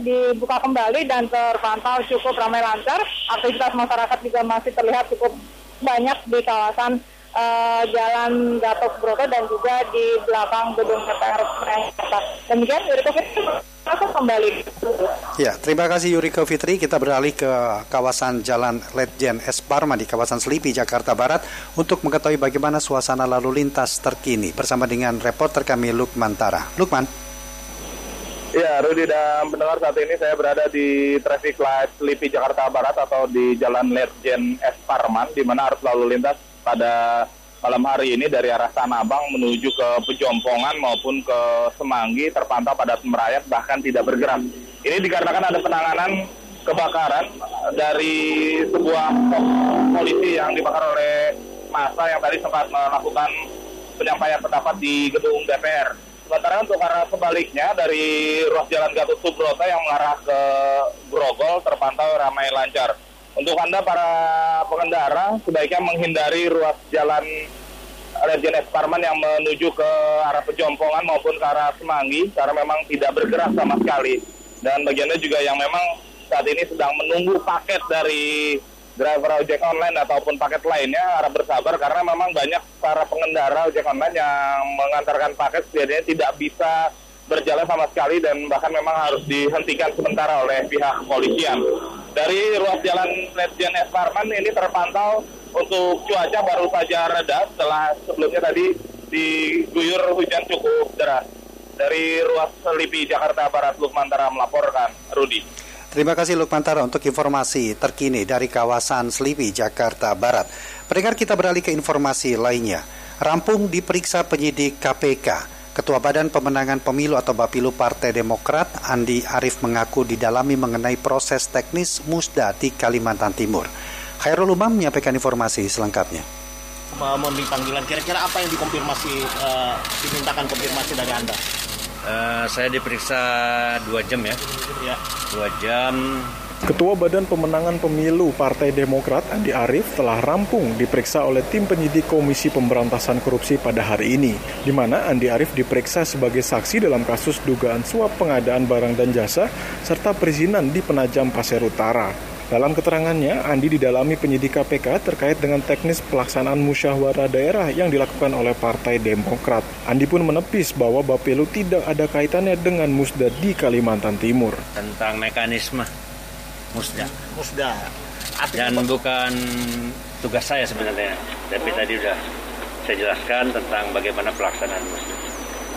dibuka kembali dan terpantau cukup ramai lancar. Aktivitas masyarakat juga masih terlihat cukup banyak di kawasan uh, Jalan Gatot Broto dan juga di belakang gedung DPR Demikian Yuriko Fitri masuk kembali. Ya, terima kasih Yuriko Fitri. Kita beralih ke kawasan Jalan Letjen S. Parma di kawasan Selipi, Jakarta Barat untuk mengetahui bagaimana suasana lalu lintas terkini bersama dengan reporter kami Lukman Tara. Lukman. Ya, Rudi dan pendengar saat ini saya berada di traffic light Selipi Jakarta Barat atau di Jalan Letjen S. Parman di mana arus lalu lintas pada malam hari ini dari arah Tanah Abang menuju ke Pejompongan maupun ke Semanggi terpantau pada merayap bahkan tidak bergerak. Ini dikarenakan ada penanganan kebakaran dari sebuah polisi yang dibakar oleh masa yang tadi sempat melakukan penyampaian pendapat di gedung DPR. Sementara untuk arah sebaliknya dari ruas jalan Gatot Subroto yang mengarah ke Grogol terpantau ramai lancar. Untuk Anda para pengendara sebaiknya menghindari ruas jalan Lejen Esparman yang menuju ke arah Pejompongan maupun ke arah Semanggi karena memang tidak bergerak sama sekali. Dan bagiannya juga yang memang saat ini sedang menunggu paket dari driver ojek online ataupun paket lainnya harap bersabar karena memang banyak para pengendara ojek online yang mengantarkan paket biasanya tidak bisa berjalan sama sekali dan bahkan memang harus dihentikan sementara oleh pihak kepolisian. Dari ruas jalan Letjen S. Parman ini terpantau untuk cuaca baru saja reda setelah sebelumnya tadi diguyur hujan cukup deras. Dari ruas Selipi Jakarta Barat Lukmantara melaporkan, Rudi. Terima kasih Lukmantara untuk informasi terkini dari kawasan Selipi, Jakarta Barat. Pendengar kita beralih ke informasi lainnya. Rampung diperiksa penyidik KPK Ketua Badan Pemenangan Pemilu atau Bapilu Partai Demokrat, Andi Arief mengaku didalami mengenai proses teknis musda di Kalimantan Timur. Khairul Umam menyampaikan informasi selengkapnya. Memenuhi panggilan, kira-kira apa yang dikonfirmasi, uh, dimintakan konfirmasi dari Anda? Uh, saya diperiksa dua jam ya, ya. dua jam Ketua Badan Pemenangan Pemilu Partai Demokrat Andi Arief telah rampung diperiksa oleh tim penyidik Komisi Pemberantasan Korupsi pada hari ini, di mana Andi Arief diperiksa sebagai saksi dalam kasus dugaan suap pengadaan barang dan jasa serta perizinan di Penajam Pasir Utara. Dalam keterangannya, Andi didalami penyidik KPK terkait dengan teknis pelaksanaan musyawarah daerah yang dilakukan oleh Partai Demokrat. Andi pun menepis bahwa Bapelu tidak ada kaitannya dengan musda di Kalimantan Timur. Tentang mekanisme musda. Musda. Dan bukan tugas saya sebenarnya, tapi oh. tadi sudah saya jelaskan tentang bagaimana pelaksanaan musda.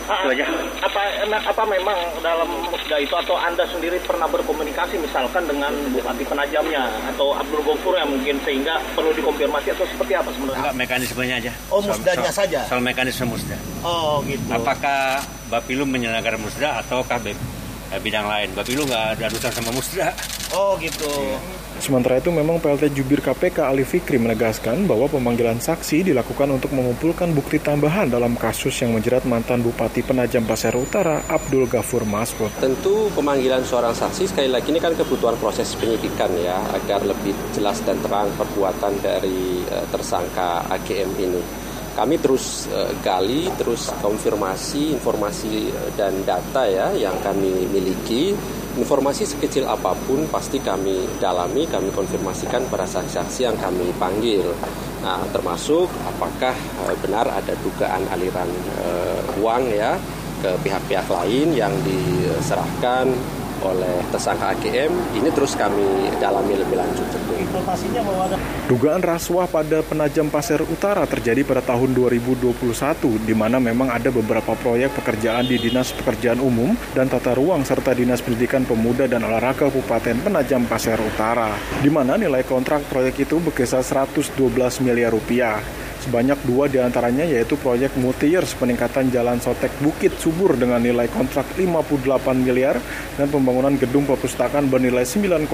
Ah, itu aja. Apa apa memang dalam musda itu atau anda sendiri pernah berkomunikasi misalkan dengan Bupati Penajamnya atau Abdul Gofur yang mungkin sehingga perlu dikonfirmasi atau seperti apa sebenarnya? Enggak, mekanismenya aja. Oh, musdanya soal, saja. Soal mekanisme musda. Oh, gitu. Apakah Bapilu menyelenggarakan musda ataukah eh, bidang lain. Bapilu nggak ada urusan sama musda. Oh gitu. Sementara itu memang PLT Jubir KPK Ali Fikri menegaskan bahwa pemanggilan saksi dilakukan untuk mengumpulkan bukti tambahan dalam kasus yang menjerat mantan Bupati Penajam Pasir Utara Abdul Ghafur Masud. Tentu pemanggilan seorang saksi sekali lagi ini kan kebutuhan proses penyidikan ya agar lebih jelas dan terang perbuatan dari uh, tersangka AGM ini. Kami terus uh, gali, terus konfirmasi informasi eh, dan data ya yang kami miliki. Informasi sekecil apa pun pasti kami dalami, kami konfirmasikan pada saksi-saksi yang kami panggil. Nah, termasuk apakah uh, benar ada dugaan aliran uang ya ke pihak-pihak lain yang diserahkan oleh tersangka AGM ini terus kami dalami lebih lanjut Informasinya bahwa ada dugaan rasuah pada penajam Pasir Utara terjadi pada tahun 2021 di mana memang ada beberapa proyek pekerjaan di Dinas Pekerjaan Umum dan Tata Ruang serta Dinas Pendidikan Pemuda dan Olahraga Kabupaten Penajam Pasir Utara di mana nilai kontrak proyek itu berkisar 112 miliar rupiah. Sebanyak dua di antaranya yaitu proyek multi-years peningkatan Jalan Sotek Bukit Subur dengan nilai kontrak 58 miliar dan pembangunan gedung perpustakaan bernilai 9,9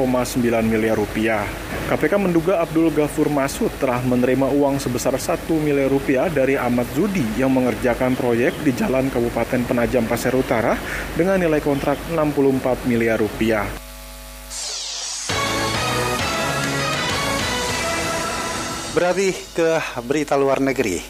miliar rupiah. KPK menduga Abdul Ghafur Masud telah menerima uang sebesar 1 miliar rupiah dari Ahmad Zudi yang mengerjakan proyek di Jalan Kabupaten Penajam Pasir Utara dengan nilai kontrak 64 miliar rupiah. Beralih ke berita luar negeri.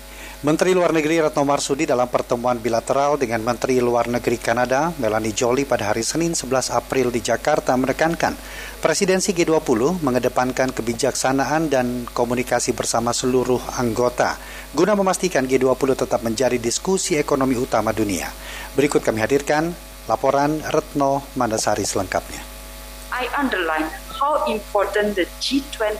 Menteri Luar Negeri Retno Marsudi dalam pertemuan bilateral dengan Menteri Luar Negeri Kanada Melanie Jolie pada hari Senin 11 April di Jakarta menekankan presidensi G20 mengedepankan kebijaksanaan dan komunikasi bersama seluruh anggota guna memastikan G20 tetap menjadi diskusi ekonomi utama dunia. Berikut kami hadirkan laporan Retno Mandasari selengkapnya. I underline how important the G20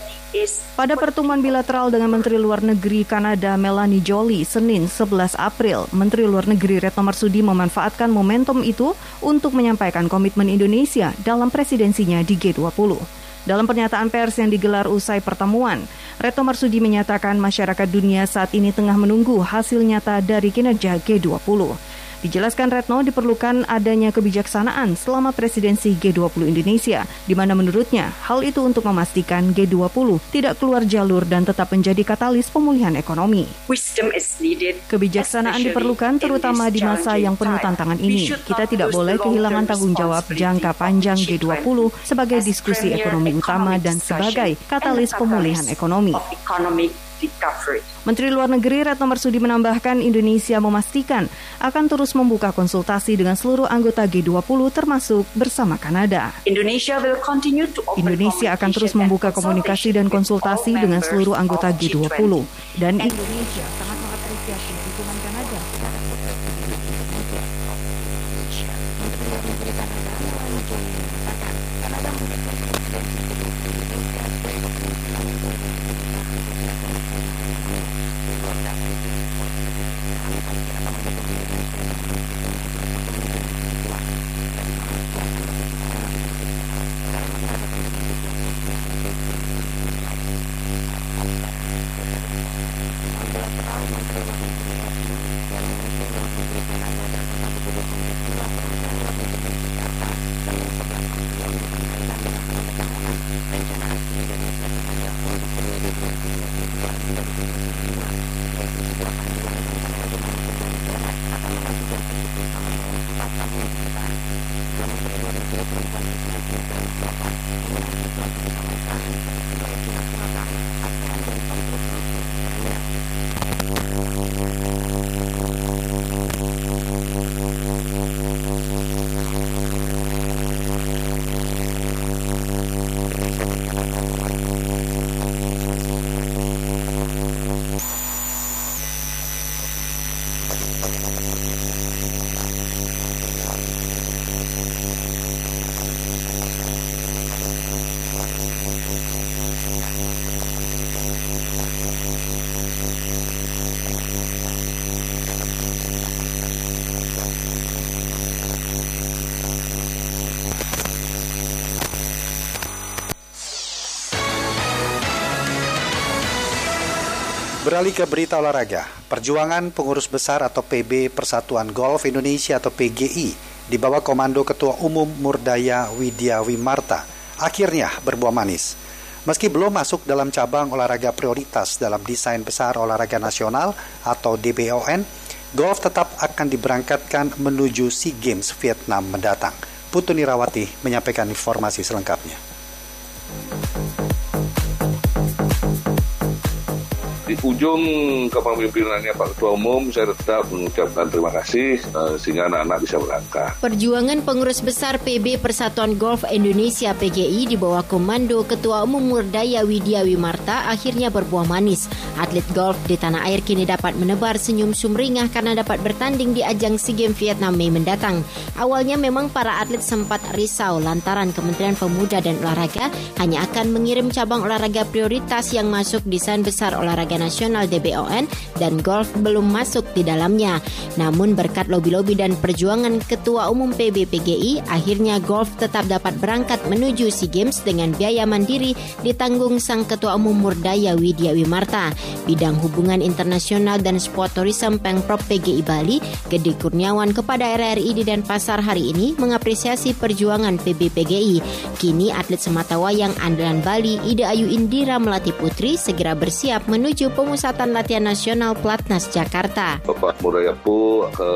pada pertemuan bilateral dengan Menteri Luar Negeri Kanada Melanie Jolie Senin 11 April, Menteri Luar Negeri Retno Marsudi memanfaatkan momentum itu untuk menyampaikan komitmen Indonesia dalam presidensinya di G20. Dalam pernyataan pers yang digelar usai pertemuan, Retno Marsudi menyatakan masyarakat dunia saat ini tengah menunggu hasil nyata dari kinerja G20. Dijelaskan Retno diperlukan adanya kebijaksanaan selama presidensi G20 Indonesia, di mana menurutnya hal itu untuk memastikan G20 tidak keluar jalur dan tetap menjadi katalis pemulihan ekonomi. Kebijaksanaan diperlukan terutama di masa yang penuh tantangan ini. Kita tidak boleh kehilangan tanggung jawab jangka panjang G20 sebagai diskusi ekonomi utama dan sebagai katalis pemulihan ekonomi. Menteri Luar Negeri Retno Marsudi menambahkan Indonesia memastikan akan terus membuka konsultasi dengan seluruh anggota G20 termasuk bersama Kanada. Indonesia, Indonesia akan terus membuka komunikasi dan konsultasi dengan seluruh anggota G20 dan Indonesia sangat Beralih ke berita olahraga, perjuangan pengurus besar atau PB Persatuan Golf Indonesia atau PGI di bawah komando Ketua Umum Murdaya Widya Wimarta akhirnya berbuah manis. Meski belum masuk dalam cabang olahraga prioritas dalam desain besar olahraga nasional atau DBON, golf tetap akan diberangkatkan menuju SEA Games Vietnam mendatang. Putu Nirawati menyampaikan informasi selengkapnya. Di ujung kepemimpinannya Pak Ketua Umum saya tetap mengucapkan terima kasih uh, sehingga anak-anak bisa berangkat. Perjuangan pengurus besar PB Persatuan Golf Indonesia PGI di bawah komando Ketua Umum Murdaya Widya Wimarta akhirnya berbuah manis. Atlet golf di tanah air kini dapat menebar senyum sumringah karena dapat bertanding di ajang SEA Games Vietnam Mei mendatang. Awalnya memang para atlet sempat risau lantaran Kementerian Pemuda dan Olahraga hanya akan mengirim cabang olahraga prioritas yang masuk desain besar olahraga Nasional DBON dan golf belum masuk di dalamnya. Namun berkat lobi-lobi dan perjuangan Ketua Umum PBPGI, akhirnya golf tetap dapat berangkat menuju SEA Games dengan biaya mandiri ditanggung sang Ketua Umum Murdaya Widya Wimarta. Bidang Hubungan Internasional dan Sport Tourism Pengprov PGI Bali, Gede Kurniawan kepada RRI di Denpasar hari ini mengapresiasi perjuangan PBPGI. Kini atlet sematawayang andalan Bali Ida Ayu Indira Melati Putri segera bersiap menuju Pemusatan Latihan Nasional Platnas Jakarta. Bapak Murayapu ke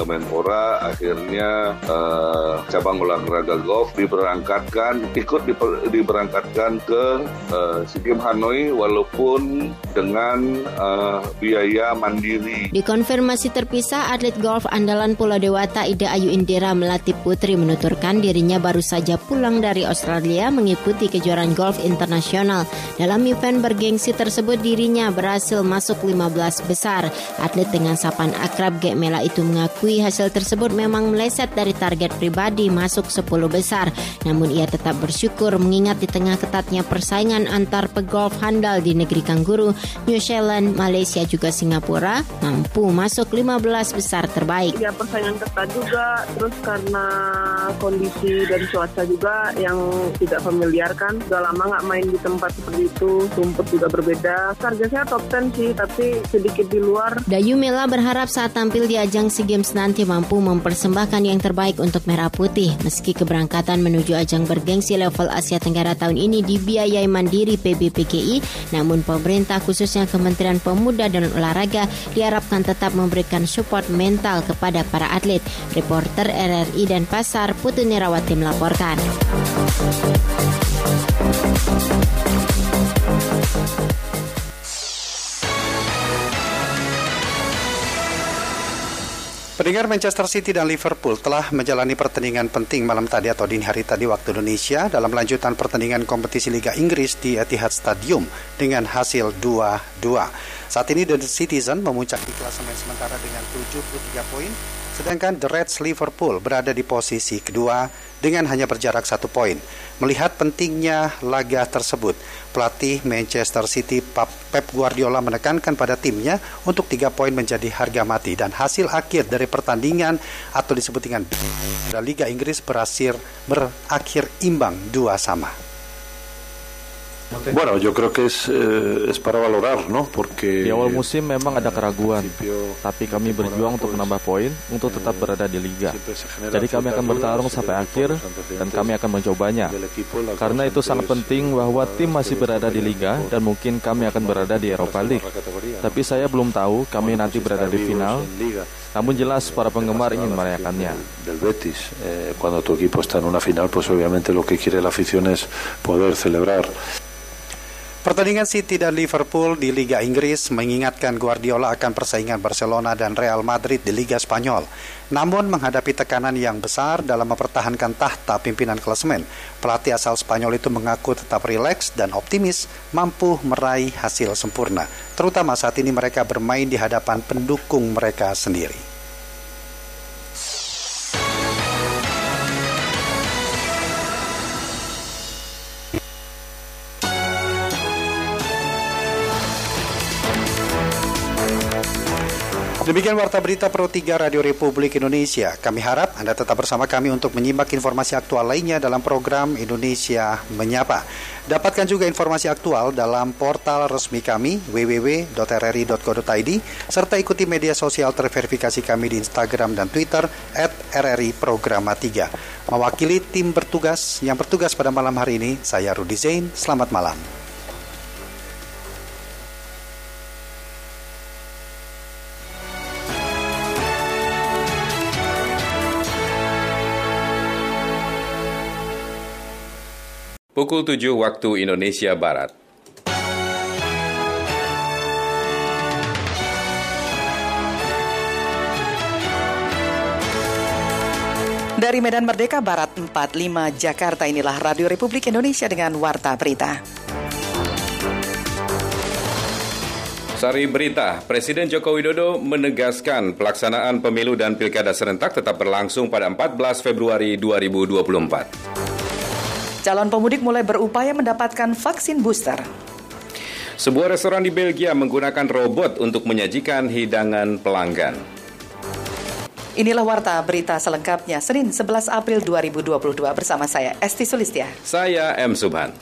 Kemenpora akhirnya uh, cabang olahraga golf diberangkatkan ikut diper, diberangkatkan ke uh, SEA Hanoi walaupun dengan uh, biaya mandiri. Di konfirmasi terpisah atlet golf andalan Pulau Dewata Ida Ayu Indira Melati Putri menuturkan dirinya baru saja pulang dari Australia mengikuti kejuaraan golf internasional. Dalam event bergengsi tersebut dirinya berhasil masuk 15 besar. Atlet dengan sapan akrab Gek Mela itu mengakui hasil tersebut memang meleset dari target pribadi masuk 10 besar. Namun ia tetap bersyukur mengingat di tengah ketatnya persaingan antar pegolf handal di negeri Kangguru, New Zealand, Malaysia juga Singapura mampu masuk 15 besar terbaik. Ya persaingan ketat juga, terus karena kondisi dan cuaca juga yang tidak familiar kan, sudah lama nggak main di tempat seperti itu, rumput juga berbeda. Target targetnya top 10 sih, tapi sedikit di luar. Dayu Mela berharap saat tampil di ajang SEA Games nanti mampu mempersembahkan yang terbaik untuk Merah Putih. Meski keberangkatan menuju ajang bergengsi level Asia Tenggara tahun ini dibiayai mandiri PBPGI, namun pemerintah khususnya Kementerian Pemuda dan Olahraga diharapkan tetap memberikan support mental kepada para atlet. Reporter RRI dan Pasar Putu Nerawati melaporkan. Pendengar Manchester City dan Liverpool telah menjalani pertandingan penting malam tadi atau dini hari tadi waktu Indonesia dalam lanjutan pertandingan kompetisi Liga Inggris di Etihad Stadium dengan hasil 2-2. Saat ini The Citizen memuncaki klasemen sementara dengan 73 poin, sedangkan The Reds Liverpool berada di posisi kedua dengan hanya berjarak satu poin. Melihat pentingnya laga tersebut, pelatih Manchester City Pep Guardiola menekankan pada timnya untuk tiga poin menjadi harga mati dan hasil akhir dari pertandingan atau disebut dengan Liga Inggris berhasil berakhir imbang dua sama. Bueno, yo creo que es, eh, es para valorar, ¿no? Porque di awal musim memang ada keraguan, tapi kami berjuang untuk menambah poin untuk tetap berada di liga. Jadi kami akan bertarung sampai akhir dan kami akan mencobanya. Karena itu sangat penting bahwa tim masih berada di liga dan mungkin kami akan berada di Eropa League. Tapi saya belum tahu kami nanti berada di final. Namun jelas para penggemar ingin merayakannya. Del Betis, eh, cuando tu equipo está en una final, pues obviamente lo que quiere la afición es poder celebrar. Pertandingan City dan Liverpool di Liga Inggris mengingatkan Guardiola akan persaingan Barcelona dan Real Madrid di Liga Spanyol. Namun menghadapi tekanan yang besar dalam mempertahankan tahta pimpinan klasemen, pelatih asal Spanyol itu mengaku tetap rileks dan optimis mampu meraih hasil sempurna, terutama saat ini mereka bermain di hadapan pendukung mereka sendiri. Demikian Warta Berita Pro 3 Radio Republik Indonesia. Kami harap Anda tetap bersama kami untuk menyimak informasi aktual lainnya dalam program Indonesia Menyapa. Dapatkan juga informasi aktual dalam portal resmi kami www.rri.co.id serta ikuti media sosial terverifikasi kami di Instagram dan Twitter at RRI Programa 3. Mewakili tim bertugas yang bertugas pada malam hari ini, saya Rudi Zain. Selamat malam. Pukul 7 waktu Indonesia Barat. Dari Medan Merdeka Barat 45 Jakarta inilah Radio Republik Indonesia dengan Warta Berita. Sari berita, Presiden Joko Widodo menegaskan pelaksanaan pemilu dan pilkada serentak tetap berlangsung pada 14 Februari 2024. Calon pemudik mulai berupaya mendapatkan vaksin booster. Sebuah restoran di Belgia menggunakan robot untuk menyajikan hidangan pelanggan. Inilah warta berita selengkapnya Senin 11 April 2022 bersama saya Esti Sulistia. Saya M Subhan.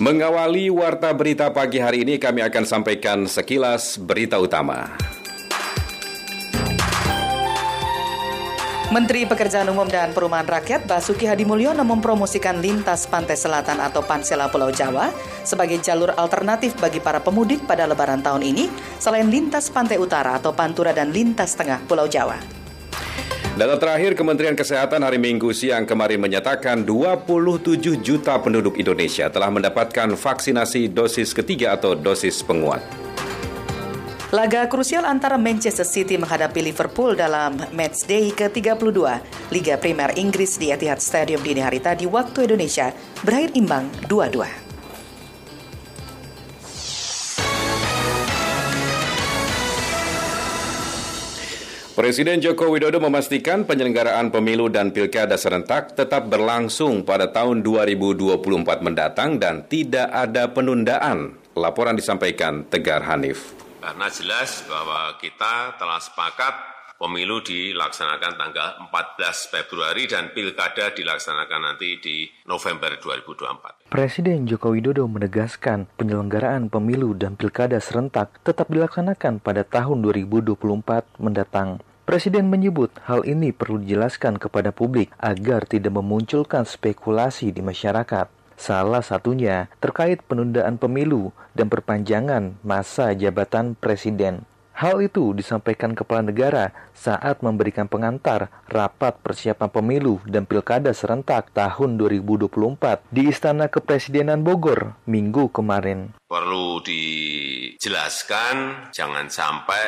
Mengawali warta berita pagi hari ini kami akan sampaikan sekilas berita utama. Menteri Pekerjaan Umum dan Perumahan Rakyat Basuki Hadi Mulyono mempromosikan lintas pantai selatan atau Pansela Pulau Jawa sebagai jalur alternatif bagi para pemudik pada lebaran tahun ini selain lintas pantai utara atau Pantura dan lintas tengah Pulau Jawa. Data terakhir Kementerian Kesehatan hari Minggu siang kemarin menyatakan 27 juta penduduk Indonesia telah mendapatkan vaksinasi dosis ketiga atau dosis penguat. Laga krusial antara Manchester City menghadapi Liverpool dalam match day ke-32 Liga Primer Inggris di Etihad Stadium dini hari tadi waktu Indonesia berakhir imbang 2-2. Presiden Joko Widodo memastikan penyelenggaraan pemilu dan pilkada serentak tetap berlangsung pada tahun 2024 mendatang dan tidak ada penundaan. Laporan disampaikan Tegar Hanif. Karena jelas bahwa kita telah sepakat pemilu dilaksanakan tanggal 14 Februari dan pilkada dilaksanakan nanti di November 2024. Presiden Joko Widodo menegaskan penyelenggaraan pemilu dan pilkada serentak tetap dilaksanakan pada tahun 2024 mendatang. Presiden menyebut hal ini perlu dijelaskan kepada publik agar tidak memunculkan spekulasi di masyarakat. Salah satunya terkait penundaan pemilu dan perpanjangan masa jabatan presiden. Hal itu disampaikan Kepala Negara saat memberikan pengantar rapat persiapan pemilu dan pilkada serentak tahun 2024 di Istana Kepresidenan Bogor minggu kemarin. Perlu dijelaskan, jangan sampai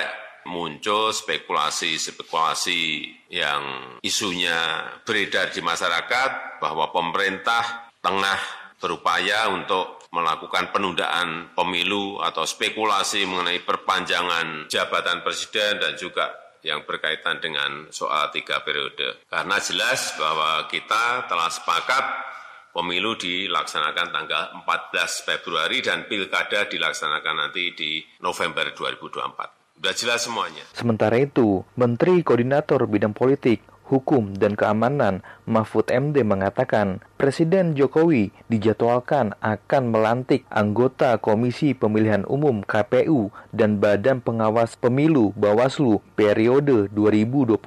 muncul spekulasi-spekulasi yang isunya beredar di masyarakat bahwa pemerintah tengah berupaya untuk melakukan penundaan pemilu atau spekulasi mengenai perpanjangan jabatan presiden dan juga yang berkaitan dengan soal tiga periode. Karena jelas bahwa kita telah sepakat pemilu dilaksanakan tanggal 14 Februari dan pilkada dilaksanakan nanti di November 2024. Sudah jelas semuanya. Sementara itu, Menteri Koordinator Bidang Politik Hukum dan Keamanan Mahfud MD mengatakan Presiden Jokowi dijadwalkan akan melantik anggota Komisi Pemilihan Umum KPU dan Badan Pengawas Pemilu Bawaslu periode 2022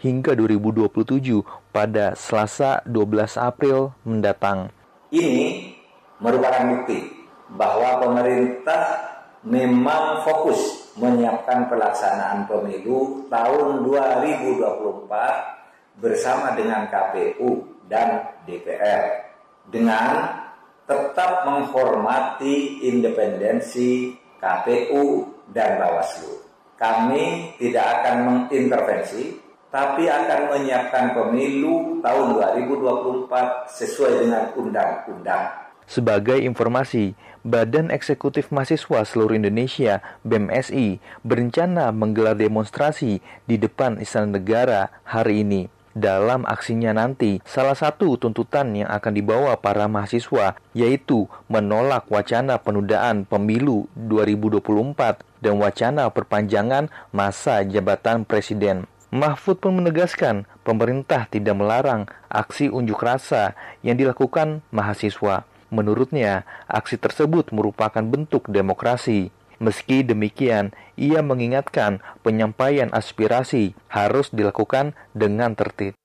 hingga 2027 pada Selasa 12 April mendatang. Ini merupakan bukti bahwa pemerintah memang fokus menyiapkan pelaksanaan pemilu tahun 2024 bersama dengan KPU dan DPR dengan tetap menghormati independensi KPU dan Bawaslu. Kami tidak akan mengintervensi, tapi akan menyiapkan pemilu tahun 2024 sesuai dengan undang-undang. Sebagai informasi, Badan Eksekutif Mahasiswa Seluruh Indonesia BMSI berencana menggelar demonstrasi di depan Istana Negara hari ini. dalam aksinya nanti. Salah satu tuntutan yang akan dibawa para mahasiswa yaitu menolak wacana penundaan pemilu 2024 dan wacana perpanjangan masa jabatan presiden. Mahfud pun menegaskan pemerintah tidak melarang aksi unjuk rasa yang dilakukan mahasiswa. Menurutnya, aksi tersebut merupakan bentuk demokrasi. Meski demikian, ia mengingatkan penyampaian aspirasi harus dilakukan dengan tertib.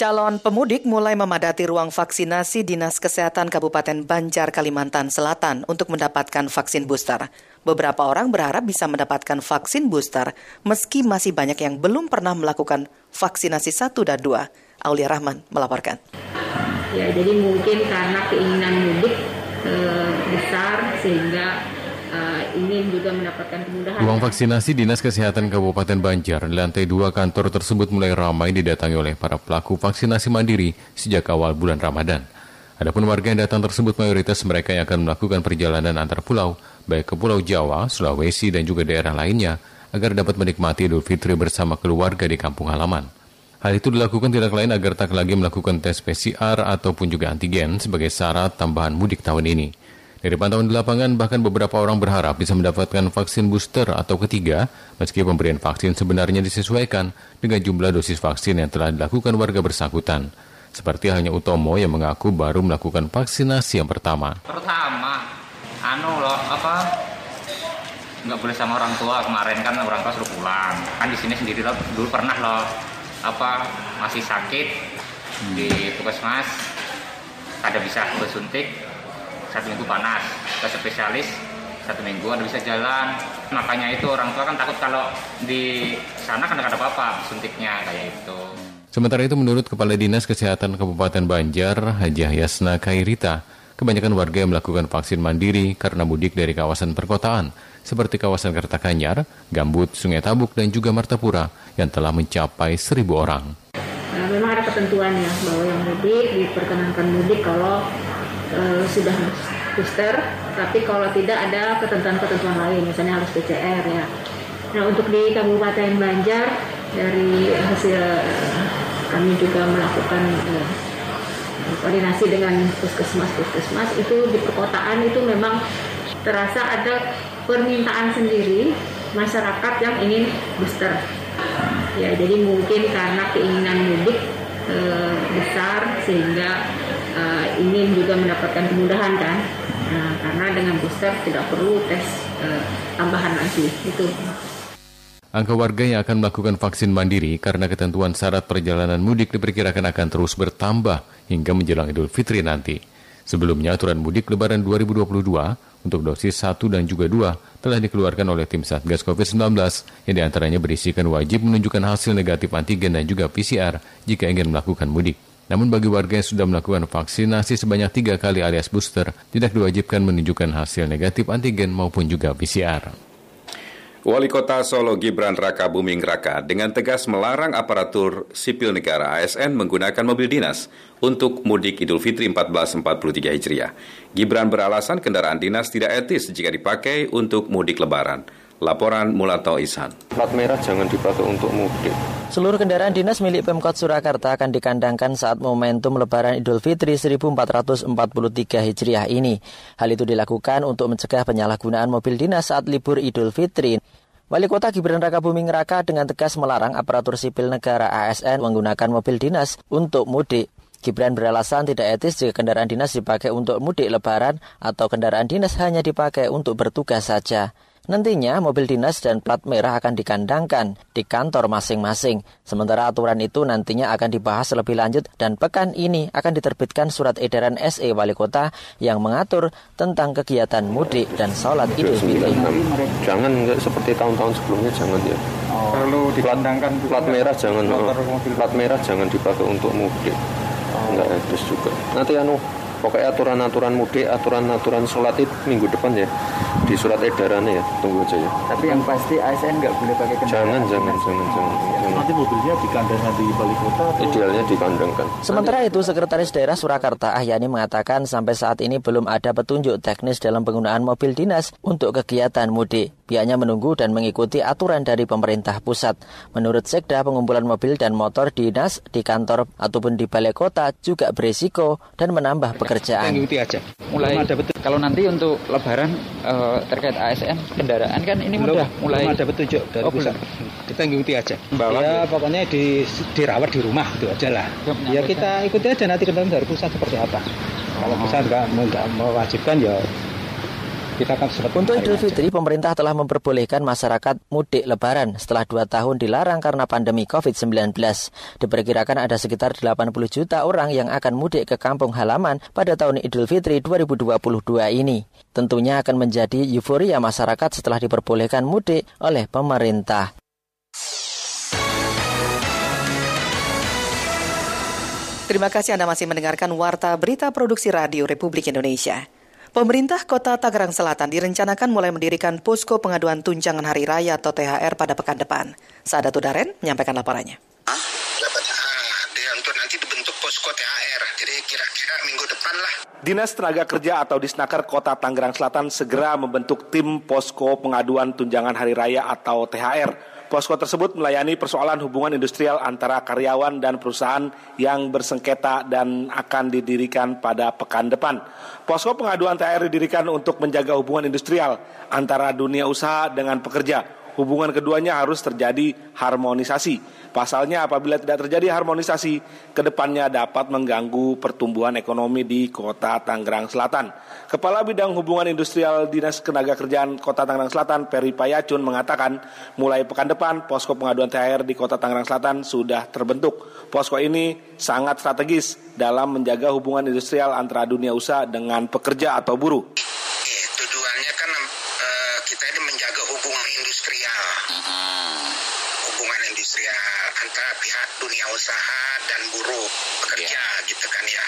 Calon pemudik mulai memadati ruang vaksinasi Dinas Kesehatan Kabupaten Banjar, Kalimantan Selatan untuk mendapatkan vaksin booster. Beberapa orang berharap bisa mendapatkan vaksin booster meski masih banyak yang belum pernah melakukan vaksinasi 1 dan 2. Aulia Rahman melaporkan. Ya, jadi mungkin karena keinginan mudik e, besar sehingga e, ingin juga mendapatkan kemudahan. Ruang vaksinasi Dinas Kesehatan Kabupaten Banjar di lantai dua kantor tersebut mulai ramai didatangi oleh para pelaku vaksinasi mandiri sejak awal bulan Ramadan. Adapun warga yang datang tersebut mayoritas mereka yang akan melakukan perjalanan antar pulau, baik ke Pulau Jawa, Sulawesi, dan juga daerah lainnya, agar dapat menikmati Idul Fitri bersama keluarga di kampung halaman. Hal itu dilakukan tidak lain agar tak lagi melakukan tes PCR ataupun juga antigen sebagai syarat tambahan mudik tahun ini. Dari pantauan di lapangan, bahkan beberapa orang berharap bisa mendapatkan vaksin booster atau ketiga, meski pemberian vaksin sebenarnya disesuaikan dengan jumlah dosis vaksin yang telah dilakukan warga bersangkutan. Seperti halnya Utomo yang mengaku baru melakukan vaksinasi yang pertama. Pertama, anu loh, apa, nggak boleh sama orang tua. Kemarin kan orang tua suruh pulang. Kan di sini sendiri loh. Dulu pernah loh apa masih sakit. Di puskesmas. Ada bisa bersuntik. Satu minggu panas. Ke spesialis. Satu minggu ada bisa jalan. Makanya itu orang tua kan takut kalau di sana kan ada apa-apa suntiknya kayak itu Sementara itu menurut Kepala Dinas Kesehatan Kabupaten Banjar, Hajah Yasna Kairita, kebanyakan warga yang melakukan vaksin mandiri karena mudik dari kawasan perkotaan seperti kawasan Kertakanyar, Gambut, Sungai Tabuk, dan juga Martapura yang telah mencapai seribu orang. Nah, memang ada ketentuan ya bahwa yang mudik diperkenankan mudik kalau e, sudah booster, tapi kalau tidak ada ketentuan-ketentuan lain, misalnya harus PCR ya. Nah untuk di Kabupaten Banjar dari hasil kami juga melakukan e, koordinasi dengan puskesmas-puskesmas itu di perkotaan itu memang terasa ada permintaan sendiri masyarakat yang ingin booster. Ya, jadi mungkin karena keinginan mudik e, besar sehingga e, ingin juga mendapatkan kemudahan kan. Nah, karena dengan booster tidak perlu tes e, tambahan lagi itu. Angka warga yang akan melakukan vaksin mandiri karena ketentuan syarat perjalanan mudik diperkirakan akan terus bertambah hingga menjelang Idul Fitri nanti. Sebelumnya aturan mudik lebaran 2022 untuk dosis 1 dan juga 2 telah dikeluarkan oleh tim Satgas COVID-19 yang di antaranya berisikan wajib menunjukkan hasil negatif antigen dan juga PCR jika ingin melakukan mudik. Namun bagi warga yang sudah melakukan vaksinasi sebanyak tiga kali alias booster, tidak diwajibkan menunjukkan hasil negatif antigen maupun juga PCR. Wali Kota Solo Gibran Raka Buming Raka dengan tegas melarang aparatur sipil negara ASN menggunakan mobil dinas untuk mudik Idul Fitri 1443 Hijriah. Gibran beralasan kendaraan dinas tidak etis jika dipakai untuk mudik lebaran. Laporan Mulato Isan. Plat merah jangan dipakai untuk mudik. Seluruh kendaraan dinas milik Pemkot Surakarta akan dikandangkan saat momentum Lebaran Idul Fitri 1443 Hijriah ini. Hal itu dilakukan untuk mencegah penyalahgunaan mobil dinas saat libur Idul Fitri. Wali Kota Gibran Raka Buming Raka dengan tegas melarang aparatur sipil negara ASN menggunakan mobil dinas untuk mudik. Gibran beralasan tidak etis jika kendaraan dinas dipakai untuk mudik lebaran atau kendaraan dinas hanya dipakai untuk bertugas saja. Nantinya mobil dinas dan plat merah akan dikandangkan di kantor masing-masing. Sementara aturan itu nantinya akan dibahas lebih lanjut dan pekan ini akan diterbitkan surat edaran SE Wali Kota yang mengatur tentang kegiatan mudik dan sholat Idul Fitri. Jangan enggak seperti tahun-tahun sebelumnya jangan ya. Oh, perlu dikandangkan plat, plat merah jangan plat merah jangan dipakai untuk mudik. Oh. Enggak etis juga. Nanti anu Pokoknya aturan-aturan mudik, aturan-aturan sholat itu minggu depan ya di surat edarannya ya. Tunggu aja ya. Tapi yang pasti ASN nggak boleh pakai kendaraan. Jangan, jangan, jangan, jangan. jangan. Nanti mobilnya dikandangkan di balik kota. Atau... Idealnya dikandangkan. Sementara itu, Sekretaris Daerah Surakarta Ahyani mengatakan sampai saat ini belum ada petunjuk teknis dalam penggunaan mobil dinas untuk kegiatan mudik. Pihaknya menunggu dan mengikuti aturan dari pemerintah pusat. Menurut Sekda, pengumpulan mobil dan motor dinas di kantor ataupun di balai kota juga berisiko dan menambah pekerjaan. Ikuti aja. Mulai ada betul. Kalau nanti untuk Lebaran uh, terkait ASN kendaraan kan ini belum, mudah. Mulai belum ada petunjuk dari oh, pusat. Kita ikuti aja. Bawa ya pokoknya di, dirawat di rumah itu aja lah. Ya kita ikuti aja nanti kendaraan dari pusat seperti apa. Kalau pusat nggak nggak mewajibkan ya kita akan Untuk Idul Fitri, pemerintah telah memperbolehkan masyarakat mudik lebaran setelah dua tahun dilarang karena pandemi COVID-19. Diperkirakan ada sekitar 80 juta orang yang akan mudik ke kampung halaman pada tahun Idul Fitri 2022 ini. Tentunya akan menjadi euforia masyarakat setelah diperbolehkan mudik oleh pemerintah. Terima kasih Anda masih mendengarkan Warta Berita Produksi Radio Republik Indonesia. Pemerintah Kota Tangerang Selatan direncanakan mulai mendirikan posko pengaduan tunjangan hari raya atau THR pada pekan depan. Sadat Udaren menyampaikan laporannya. untuk nanti dibentuk posko THR. Jadi kira-kira minggu depan lah. Dinas Tenaga Kerja atau Disnaker Kota Tangerang Selatan segera membentuk tim posko pengaduan tunjangan hari raya atau THR. Posko tersebut melayani persoalan hubungan industrial antara karyawan dan perusahaan yang bersengketa dan akan didirikan pada pekan depan. Posko pengaduan THR didirikan untuk menjaga hubungan industrial antara dunia usaha dengan pekerja. Hubungan keduanya harus terjadi harmonisasi. Pasalnya apabila tidak terjadi harmonisasi, ke depannya dapat mengganggu pertumbuhan ekonomi di kota Tangerang Selatan. Kepala Bidang Hubungan Industrial Dinas Tenaga Kerjaan Kota Tangerang Selatan, Peri Payacun, mengatakan mulai pekan depan posko pengaduan THR di Kota Tangerang Selatan sudah terbentuk. Posko ini sangat strategis dalam menjaga hubungan industrial antara dunia usaha dengan pekerja atau buruh. Tujuannya kan uh, kita ini menjaga hubungan industrial. Hubungan industrial antara pihak dunia usaha dan buruh pekerja gitu kan ya.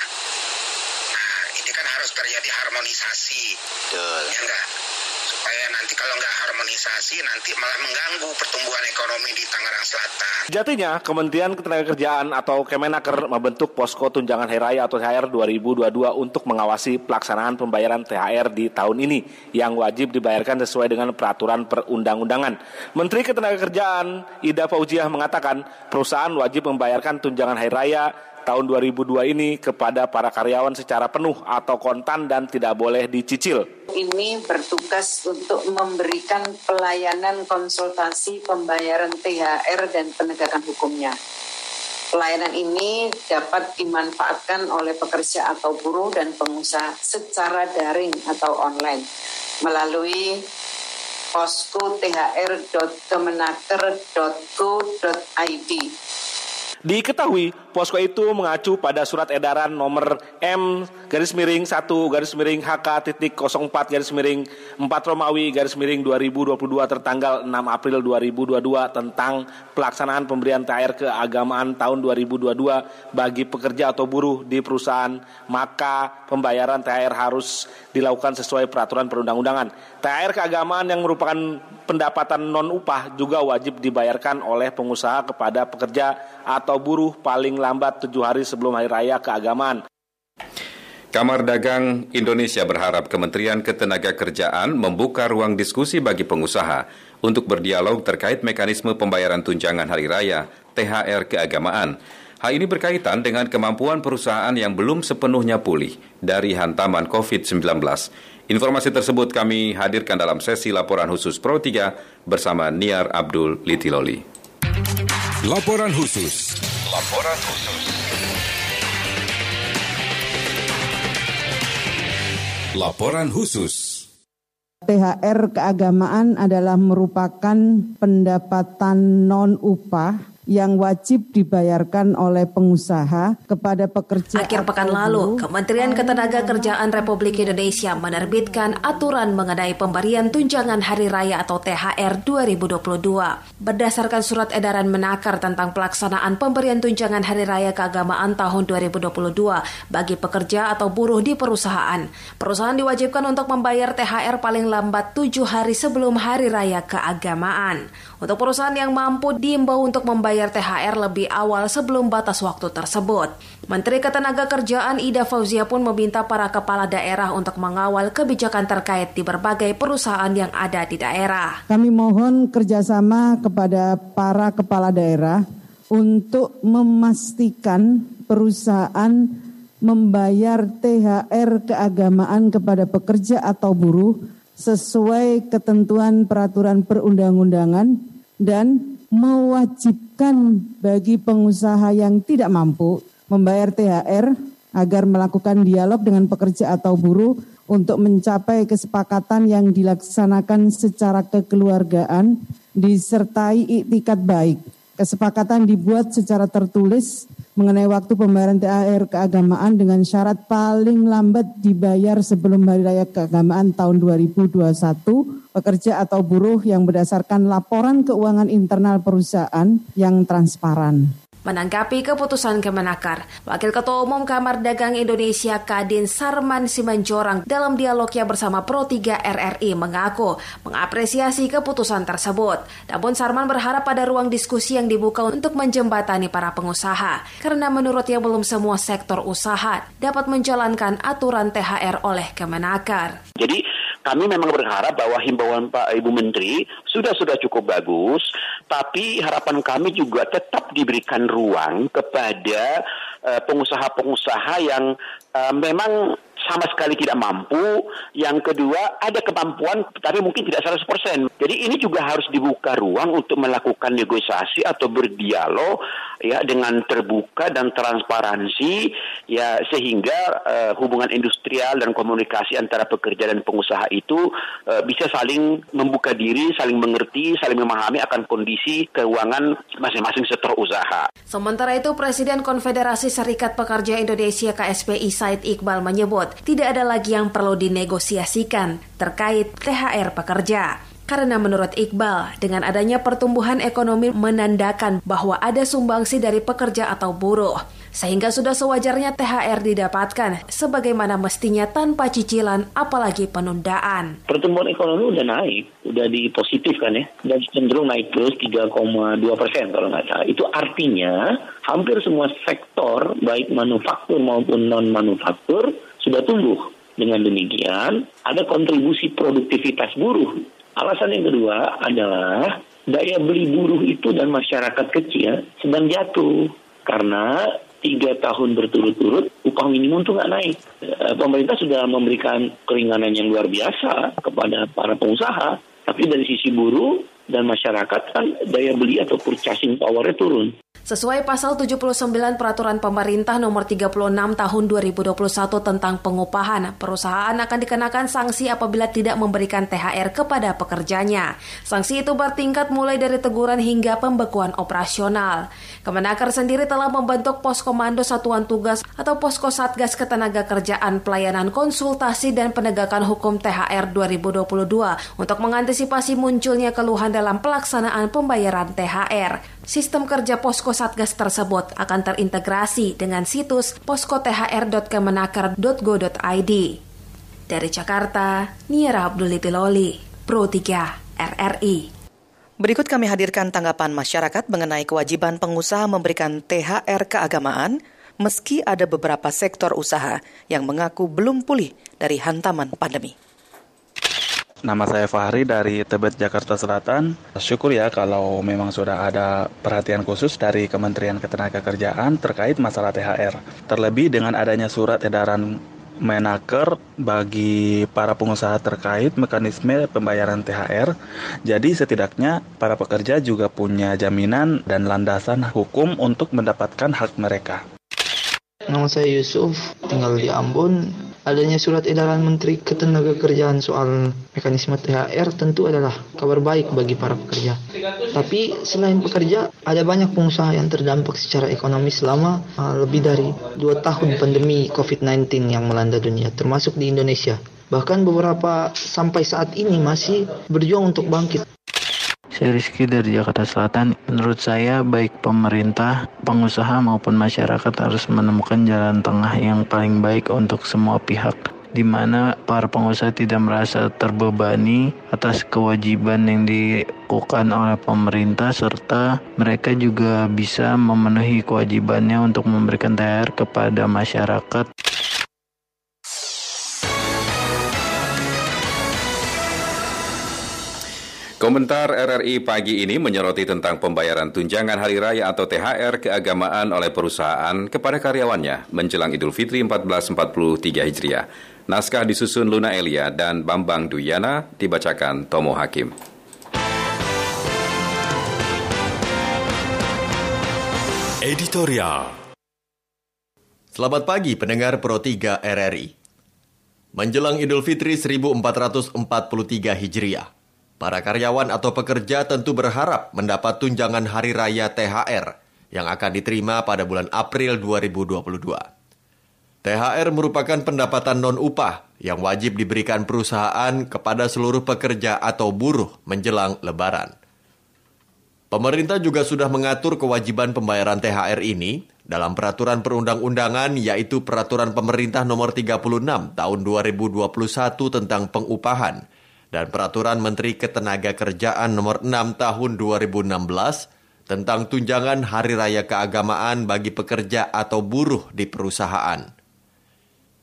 Kan harus terjadi harmonisasi. Betul. Ya enggak? Supaya nanti kalau nggak harmonisasi nanti malah mengganggu pertumbuhan ekonomi di Tangerang Selatan. Sejatinya, Kementerian Ketenagakerjaan atau Kemenaker membentuk posko tunjangan hari raya atau THR 2022 untuk mengawasi pelaksanaan pembayaran THR di tahun ini yang wajib dibayarkan sesuai dengan peraturan perundang-undangan. Menteri Ketenagakerjaan Ida Fauziah mengatakan perusahaan wajib membayarkan tunjangan hari raya tahun 2002 ini kepada para karyawan secara penuh atau kontan dan tidak boleh dicicil. Ini bertugas untuk memberikan pelayanan konsultasi pembayaran THR dan penegakan hukumnya. Pelayanan ini dapat dimanfaatkan oleh pekerja atau buruh dan pengusaha secara daring atau online melalui posko thr.kemenaker.go.id. Diketahui posko itu mengacu pada surat edaran nomor M garis miring 1 garis miring HK titik 04 garis miring 4 Romawi garis miring 2022 tertanggal 6 April 2022 tentang pelaksanaan pemberian THR keagamaan tahun 2022 bagi pekerja atau buruh di perusahaan maka pembayaran THR harus dilakukan sesuai peraturan perundang-undangan. THR keagamaan yang merupakan pendapatan non upah juga wajib dibayarkan oleh pengusaha kepada pekerja atau buruh paling lambat tujuh hari sebelum hari raya keagamaan. Kamar Dagang Indonesia berharap Kementerian Ketenagakerjaan membuka ruang diskusi bagi pengusaha untuk berdialog terkait mekanisme pembayaran tunjangan hari raya THR keagamaan. Hal ini berkaitan dengan kemampuan perusahaan yang belum sepenuhnya pulih dari hantaman COVID-19. Informasi tersebut kami hadirkan dalam sesi laporan khusus Pro 3 bersama Niar Abdul Litiloli. Laporan khusus. Laporan khusus. Laporan khusus. THR keagamaan adalah merupakan pendapatan non upah yang wajib dibayarkan oleh pengusaha kepada pekerja. Akhir pekan lalu, Kementerian Ketenagakerjaan Republik Indonesia menerbitkan aturan mengenai pemberian tunjangan hari raya atau THR 2022. Berdasarkan surat edaran menakar tentang pelaksanaan pemberian tunjangan hari raya keagamaan tahun 2022 bagi pekerja atau buruh di perusahaan, perusahaan diwajibkan untuk membayar THR paling lambat tujuh hari sebelum hari raya keagamaan. Untuk perusahaan yang mampu diimbau untuk membayar THR lebih awal sebelum batas waktu tersebut. Menteri Ketenagakerjaan Ida Fauzia pun meminta para kepala daerah untuk mengawal kebijakan terkait di berbagai perusahaan yang ada di daerah. Kami mohon kerjasama kepada para kepala daerah untuk memastikan perusahaan membayar THR keagamaan kepada pekerja atau buruh sesuai ketentuan peraturan perundang-undangan dan mewajibkan bagi pengusaha yang tidak mampu membayar THR agar melakukan dialog dengan pekerja atau buruh untuk mencapai kesepakatan yang dilaksanakan secara kekeluargaan disertai iktikat baik. Kesepakatan dibuat secara tertulis mengenai waktu pembayaran THR keagamaan dengan syarat paling lambat dibayar sebelum Hari Raya Keagamaan tahun 2021 pekerja atau buruh yang berdasarkan laporan keuangan internal perusahaan yang transparan. Menanggapi keputusan Kemenakar, Wakil Ketua Umum Kamar Dagang Indonesia Kadin Sarman Simanjorang dalam dialognya bersama Pro 3 RRI mengaku mengapresiasi keputusan tersebut. Namun Sarman berharap pada ruang diskusi yang dibuka untuk menjembatani para pengusaha, karena menurutnya belum semua sektor usaha dapat menjalankan aturan THR oleh Kemenakar. Jadi kami memang berharap bahwa himbauan Pak Ibu Menteri sudah sudah cukup bagus, tapi harapan kami juga tetap diberikan ruang kepada eh, pengusaha-pengusaha yang uh, memang sama sekali tidak mampu. Yang kedua, ada kemampuan tapi mungkin tidak 100%. Jadi ini juga harus dibuka ruang untuk melakukan negosiasi atau berdialog ya dengan terbuka dan transparansi ya sehingga uh, hubungan industrial dan komunikasi antara pekerja dan pengusaha itu uh, bisa saling membuka diri, saling mengerti, saling memahami akan kondisi keuangan masing-masing sektor usaha. Sementara itu Presiden Konfederasi Serikat Pekerja Indonesia KSPI Said Iqbal menyebut tidak ada lagi yang perlu dinegosiasikan terkait THR pekerja. Karena menurut Iqbal, dengan adanya pertumbuhan ekonomi menandakan bahwa ada sumbangsi dari pekerja atau buruh. Sehingga sudah sewajarnya THR didapatkan sebagaimana mestinya tanpa cicilan apalagi penundaan. Pertumbuhan ekonomi udah naik, udah di positif kan ya, dan cenderung naik terus 3,2 persen kalau nggak salah. Itu artinya hampir semua sektor baik manufaktur maupun non manufaktur sudah tumbuh. Dengan demikian, ada kontribusi produktivitas buruh. Alasan yang kedua adalah daya beli buruh itu dan masyarakat kecil sedang jatuh karena tiga tahun berturut-turut upah minimum itu nggak naik. Eh, pemerintah sudah memberikan keringanan yang luar biasa kepada para pengusaha, tapi dari sisi buruh dan masyarakat kan daya beli atau purchasing power-nya turun. Sesuai pasal 79 Peraturan Pemerintah Nomor 36 Tahun 2021 tentang pengupahan, perusahaan akan dikenakan sanksi apabila tidak memberikan THR kepada pekerjanya. Sanksi itu bertingkat mulai dari teguran hingga pembekuan operasional. Kemenaker sendiri telah membentuk pos komando satuan tugas atau posko Satgas Ketenaga Kerjaan Pelayanan Konsultasi dan Penegakan Hukum THR 2022 untuk mengantisipasi munculnya keluhan dalam pelaksanaan pembayaran THR. Sistem kerja posko Satgas tersebut akan terintegrasi dengan situs poskothr.kemenaker.go.id. Dari Jakarta, Niera Abdul Piloli, Pro 3 RRI. Berikut kami hadirkan tanggapan masyarakat mengenai kewajiban pengusaha memberikan THR keagamaan meski ada beberapa sektor usaha yang mengaku belum pulih dari hantaman pandemi. Nama saya Fahri dari Tebet, Jakarta Selatan. Syukur ya kalau memang sudah ada perhatian khusus dari Kementerian Ketenagakerjaan terkait masalah THR. Terlebih dengan adanya surat edaran Menaker bagi para pengusaha terkait mekanisme pembayaran THR. Jadi setidaknya para pekerja juga punya jaminan dan landasan hukum untuk mendapatkan hak mereka. Nama saya Yusuf, tinggal di Ambon adanya surat edaran Menteri Ketenagakerjaan soal mekanisme THR tentu adalah kabar baik bagi para pekerja. Tapi selain pekerja, ada banyak pengusaha yang terdampak secara ekonomi selama uh, lebih dari dua tahun pandemi COVID-19 yang melanda dunia, termasuk di Indonesia. Bahkan beberapa sampai saat ini masih berjuang untuk bangkit. Saya Rizky dari Jakarta Selatan. Menurut saya, baik pemerintah, pengusaha maupun masyarakat harus menemukan jalan tengah yang paling baik untuk semua pihak di mana para pengusaha tidak merasa terbebani atas kewajiban yang dilakukan oleh pemerintah serta mereka juga bisa memenuhi kewajibannya untuk memberikan THR kepada masyarakat. Komentar RRI pagi ini menyoroti tentang pembayaran tunjangan hari raya atau THR keagamaan oleh perusahaan kepada karyawannya menjelang Idul Fitri 1443 Hijriah. Naskah disusun Luna Elia dan Bambang Duyana dibacakan Tomo Hakim. Editorial Selamat pagi pendengar Pro 3 RRI. Menjelang Idul Fitri 1443 Hijriah, Para karyawan atau pekerja tentu berharap mendapat tunjangan hari raya THR yang akan diterima pada bulan April 2022. THR merupakan pendapatan non-upah yang wajib diberikan perusahaan kepada seluruh pekerja atau buruh menjelang lebaran. Pemerintah juga sudah mengatur kewajiban pembayaran THR ini dalam peraturan perundang-undangan yaitu Peraturan Pemerintah Nomor 36 Tahun 2021 tentang pengupahan dan Peraturan Menteri Ketenagakerjaan Nomor 6 Tahun 2016 tentang tunjangan hari raya keagamaan bagi pekerja atau buruh di perusahaan.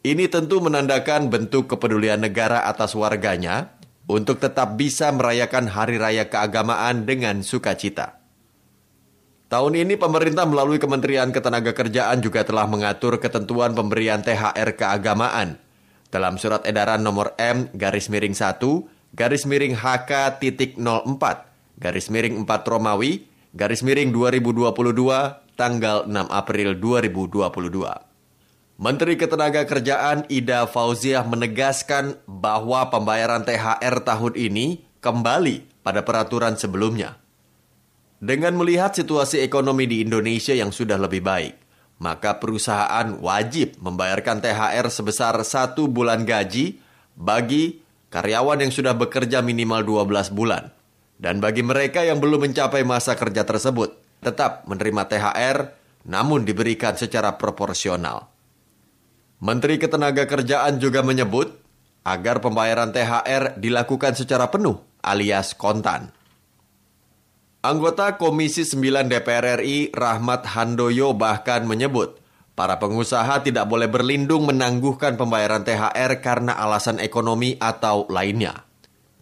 Ini tentu menandakan bentuk kepedulian negara atas warganya untuk tetap bisa merayakan hari raya keagamaan dengan sukacita. Tahun ini pemerintah melalui Kementerian Ketenagakerjaan juga telah mengatur ketentuan pemberian THR keagamaan dalam surat edaran nomor M garis miring 1 garis miring HK titik 04, garis miring 4 Romawi, garis miring 2022, tanggal 6 April 2022. Menteri Ketenagakerjaan Ida Fauziah menegaskan bahwa pembayaran THR tahun ini kembali pada peraturan sebelumnya. Dengan melihat situasi ekonomi di Indonesia yang sudah lebih baik, maka perusahaan wajib membayarkan THR sebesar satu bulan gaji bagi karyawan yang sudah bekerja minimal 12 bulan. Dan bagi mereka yang belum mencapai masa kerja tersebut, tetap menerima THR namun diberikan secara proporsional. Menteri Ketenagakerjaan juga menyebut agar pembayaran THR dilakukan secara penuh alias kontan. Anggota Komisi 9 DPR RI Rahmat Handoyo bahkan menyebut Para pengusaha tidak boleh berlindung menangguhkan pembayaran THR karena alasan ekonomi atau lainnya.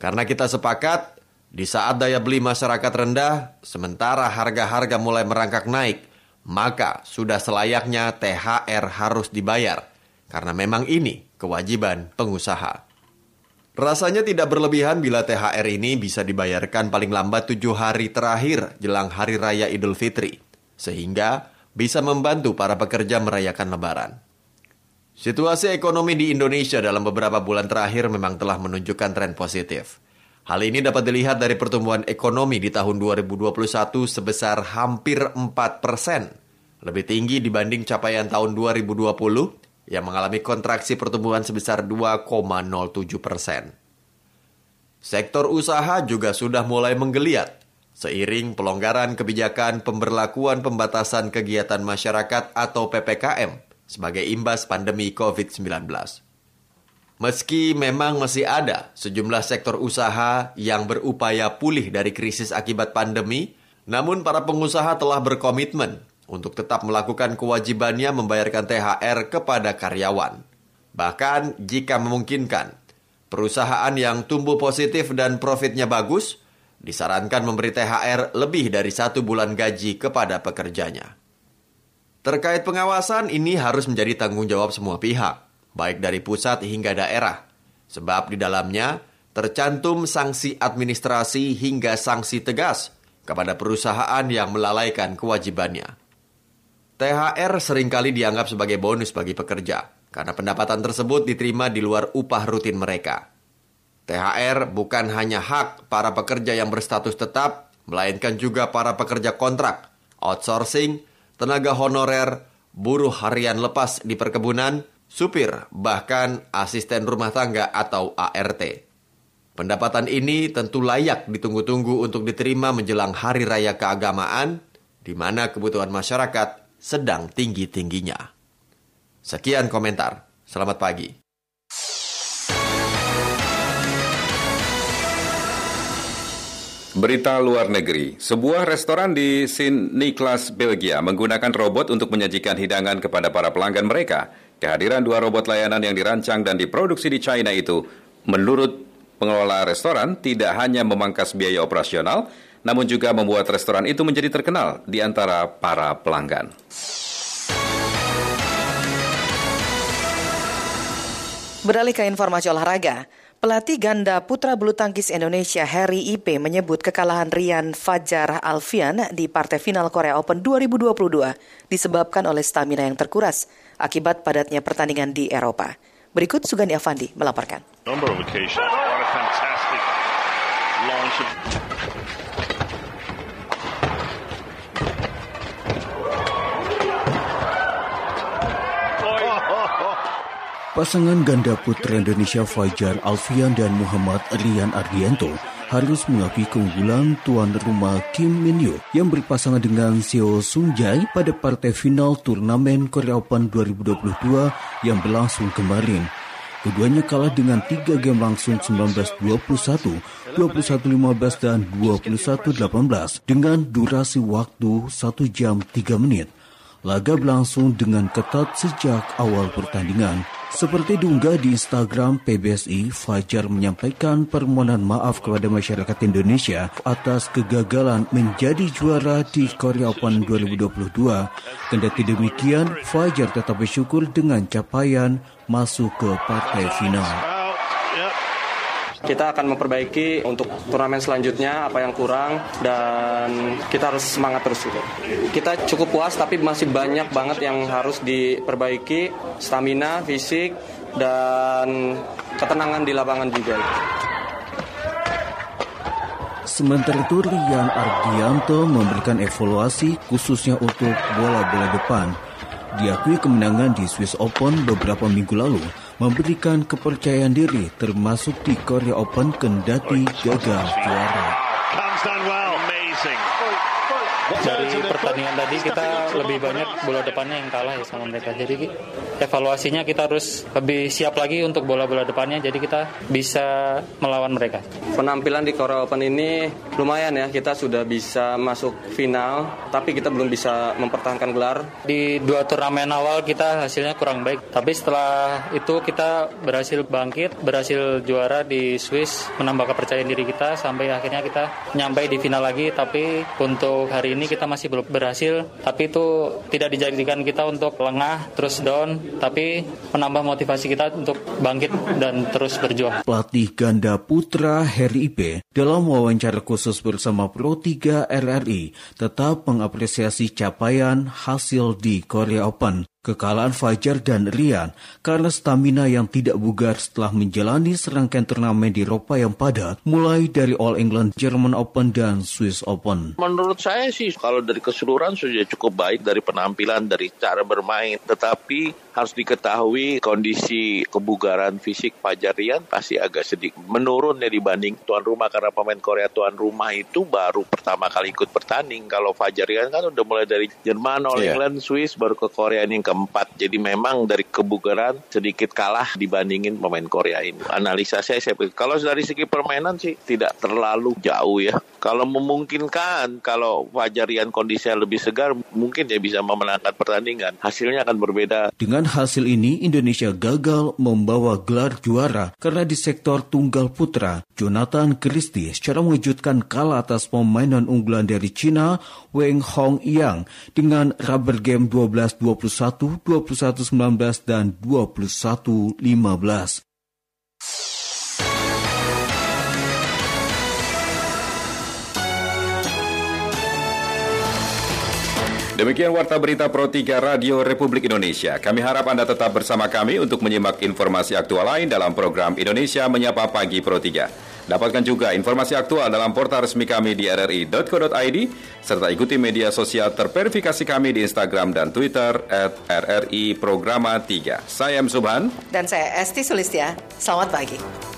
Karena kita sepakat, di saat daya beli masyarakat rendah, sementara harga-harga mulai merangkak naik, maka sudah selayaknya THR harus dibayar, karena memang ini kewajiban pengusaha. Rasanya tidak berlebihan bila THR ini bisa dibayarkan paling lambat tujuh hari terakhir jelang Hari Raya Idul Fitri, sehingga bisa membantu para pekerja merayakan Lebaran. Situasi ekonomi di Indonesia dalam beberapa bulan terakhir memang telah menunjukkan tren positif. Hal ini dapat dilihat dari pertumbuhan ekonomi di tahun 2021 sebesar hampir 4 persen, lebih tinggi dibanding capaian tahun 2020 yang mengalami kontraksi pertumbuhan sebesar 2,07 persen. Sektor usaha juga sudah mulai menggeliat Seiring pelonggaran kebijakan pemberlakuan pembatasan kegiatan masyarakat atau PPKM sebagai imbas pandemi COVID-19. Meski memang masih ada sejumlah sektor usaha yang berupaya pulih dari krisis akibat pandemi, namun para pengusaha telah berkomitmen untuk tetap melakukan kewajibannya membayarkan THR kepada karyawan. Bahkan jika memungkinkan, perusahaan yang tumbuh positif dan profitnya bagus – disarankan memberi THR lebih dari satu bulan gaji kepada pekerjanya. Terkait pengawasan, ini harus menjadi tanggung jawab semua pihak, baik dari pusat hingga daerah, sebab di dalamnya tercantum sanksi administrasi hingga sanksi tegas kepada perusahaan yang melalaikan kewajibannya. THR sering kali dianggap sebagai bonus bagi pekerja, karena pendapatan tersebut diterima di luar upah rutin mereka. THR bukan hanya hak para pekerja yang berstatus tetap, melainkan juga para pekerja kontrak, outsourcing, tenaga honorer, buruh harian lepas di perkebunan, supir, bahkan asisten rumah tangga atau ART. Pendapatan ini tentu layak ditunggu-tunggu untuk diterima menjelang hari raya keagamaan, di mana kebutuhan masyarakat sedang tinggi-tingginya. Sekian komentar. Selamat pagi. Berita luar negeri, sebuah restoran di Sint Niklas, Belgia menggunakan robot untuk menyajikan hidangan kepada para pelanggan mereka. Kehadiran dua robot layanan yang dirancang dan diproduksi di China itu, menurut pengelola restoran, tidak hanya memangkas biaya operasional, namun juga membuat restoran itu menjadi terkenal di antara para pelanggan. Beralih ke informasi olahraga, Pelatih ganda putra bulu tangkis Indonesia Harry Ipe menyebut kekalahan Rian Fajar Alfian di partai final Korea Open 2022 disebabkan oleh stamina yang terkuras akibat padatnya pertandingan di Eropa. Berikut Sugani Avandi melaporkan. Pasangan ganda putra Indonesia Fajar Alfian dan Muhammad Rian Ardianto harus mengakui keunggulan tuan rumah Kim Min Yoo yang berpasangan dengan Seo Sung Jae pada partai final turnamen Korea Open 2022 yang berlangsung kemarin. Keduanya kalah dengan tiga game langsung 19-21, 21-15 dan 21-18 dengan durasi waktu 1 jam 3 menit. Laga berlangsung dengan ketat sejak awal pertandingan. Seperti diunggah di Instagram PBSI, Fajar menyampaikan permohonan maaf kepada masyarakat Indonesia atas kegagalan menjadi juara di Korea Open 2022. Kendati demikian, Fajar tetap bersyukur dengan capaian masuk ke partai final kita akan memperbaiki untuk turnamen selanjutnya apa yang kurang dan kita harus semangat terus gitu. Kita cukup puas tapi masih banyak banget yang harus diperbaiki stamina, fisik dan ketenangan di lapangan juga. Sementara itu Rian Ardianto memberikan evaluasi khususnya untuk bola-bola depan. Diakui kemenangan di Swiss Open beberapa minggu lalu memberikan kepercayaan diri termasuk di Korea Open kendati gagal juara. Pertandingan tadi kita lebih banyak bola depannya yang kalah ya sama mereka. Jadi evaluasinya kita harus lebih siap lagi untuk bola-bola depannya. Jadi kita bisa melawan mereka. Penampilan di Korea Open ini lumayan ya. Kita sudah bisa masuk final, tapi kita belum bisa mempertahankan gelar. Di dua turnamen awal kita hasilnya kurang baik. Tapi setelah itu kita berhasil bangkit, berhasil juara di Swiss, menambah kepercayaan diri kita sampai akhirnya kita nyampe di final lagi. Tapi untuk hari ini kita masih belum berhasil, tapi itu tidak dijadikan kita untuk lengah terus down, tapi menambah motivasi kita untuk bangkit dan terus berjuang. Pelatih ganda putra Heri Ipe dalam wawancara khusus bersama Pro 3 RRI tetap mengapresiasi capaian hasil di Korea Open Kekalahan Fajar dan Rian karena stamina yang tidak bugar setelah menjalani serangkaian turnamen di Eropa yang padat, mulai dari All England, German Open, dan Swiss Open. Menurut saya sih, kalau dari keseluruhan sudah cukup baik dari penampilan, dari cara bermain. Tetapi harus diketahui kondisi kebugaran fisik Fajar Rian pasti agak sedikit menurun ya dibanding tuan rumah karena pemain Korea tuan rumah itu baru pertama kali ikut bertanding. Kalau Fajar Rian kan udah mulai dari Jerman, All yeah. England, Swiss, baru ke Korea ini ke keempat. Jadi memang dari kebugaran sedikit kalah dibandingin pemain Korea ini. Analisa saya, saya kalau dari segi permainan sih tidak terlalu jauh ya. Kalau memungkinkan, kalau Fajarian kondisinya lebih segar, mungkin dia bisa memenangkan pertandingan. Hasilnya akan berbeda. Dengan hasil ini, Indonesia gagal membawa gelar juara karena di sektor tunggal putra, Jonathan Christie secara mengejutkan kalah atas pemainan unggulan dari Cina, Weng Hong Yang dengan rubber game 12-21 21-19 dan 21-15. Demikian Warta Berita Pro 3 Radio Republik Indonesia. Kami harap Anda tetap bersama kami untuk menyimak informasi aktual lain dalam program Indonesia Menyapa Pagi Pro 3. Dapatkan juga informasi aktual dalam portal resmi kami di rri.co.id, serta ikuti media sosial terverifikasi kami di Instagram dan Twitter at RRI Programa 3. Saya M. Subhan. Dan saya Esti Sulistia. Selamat pagi.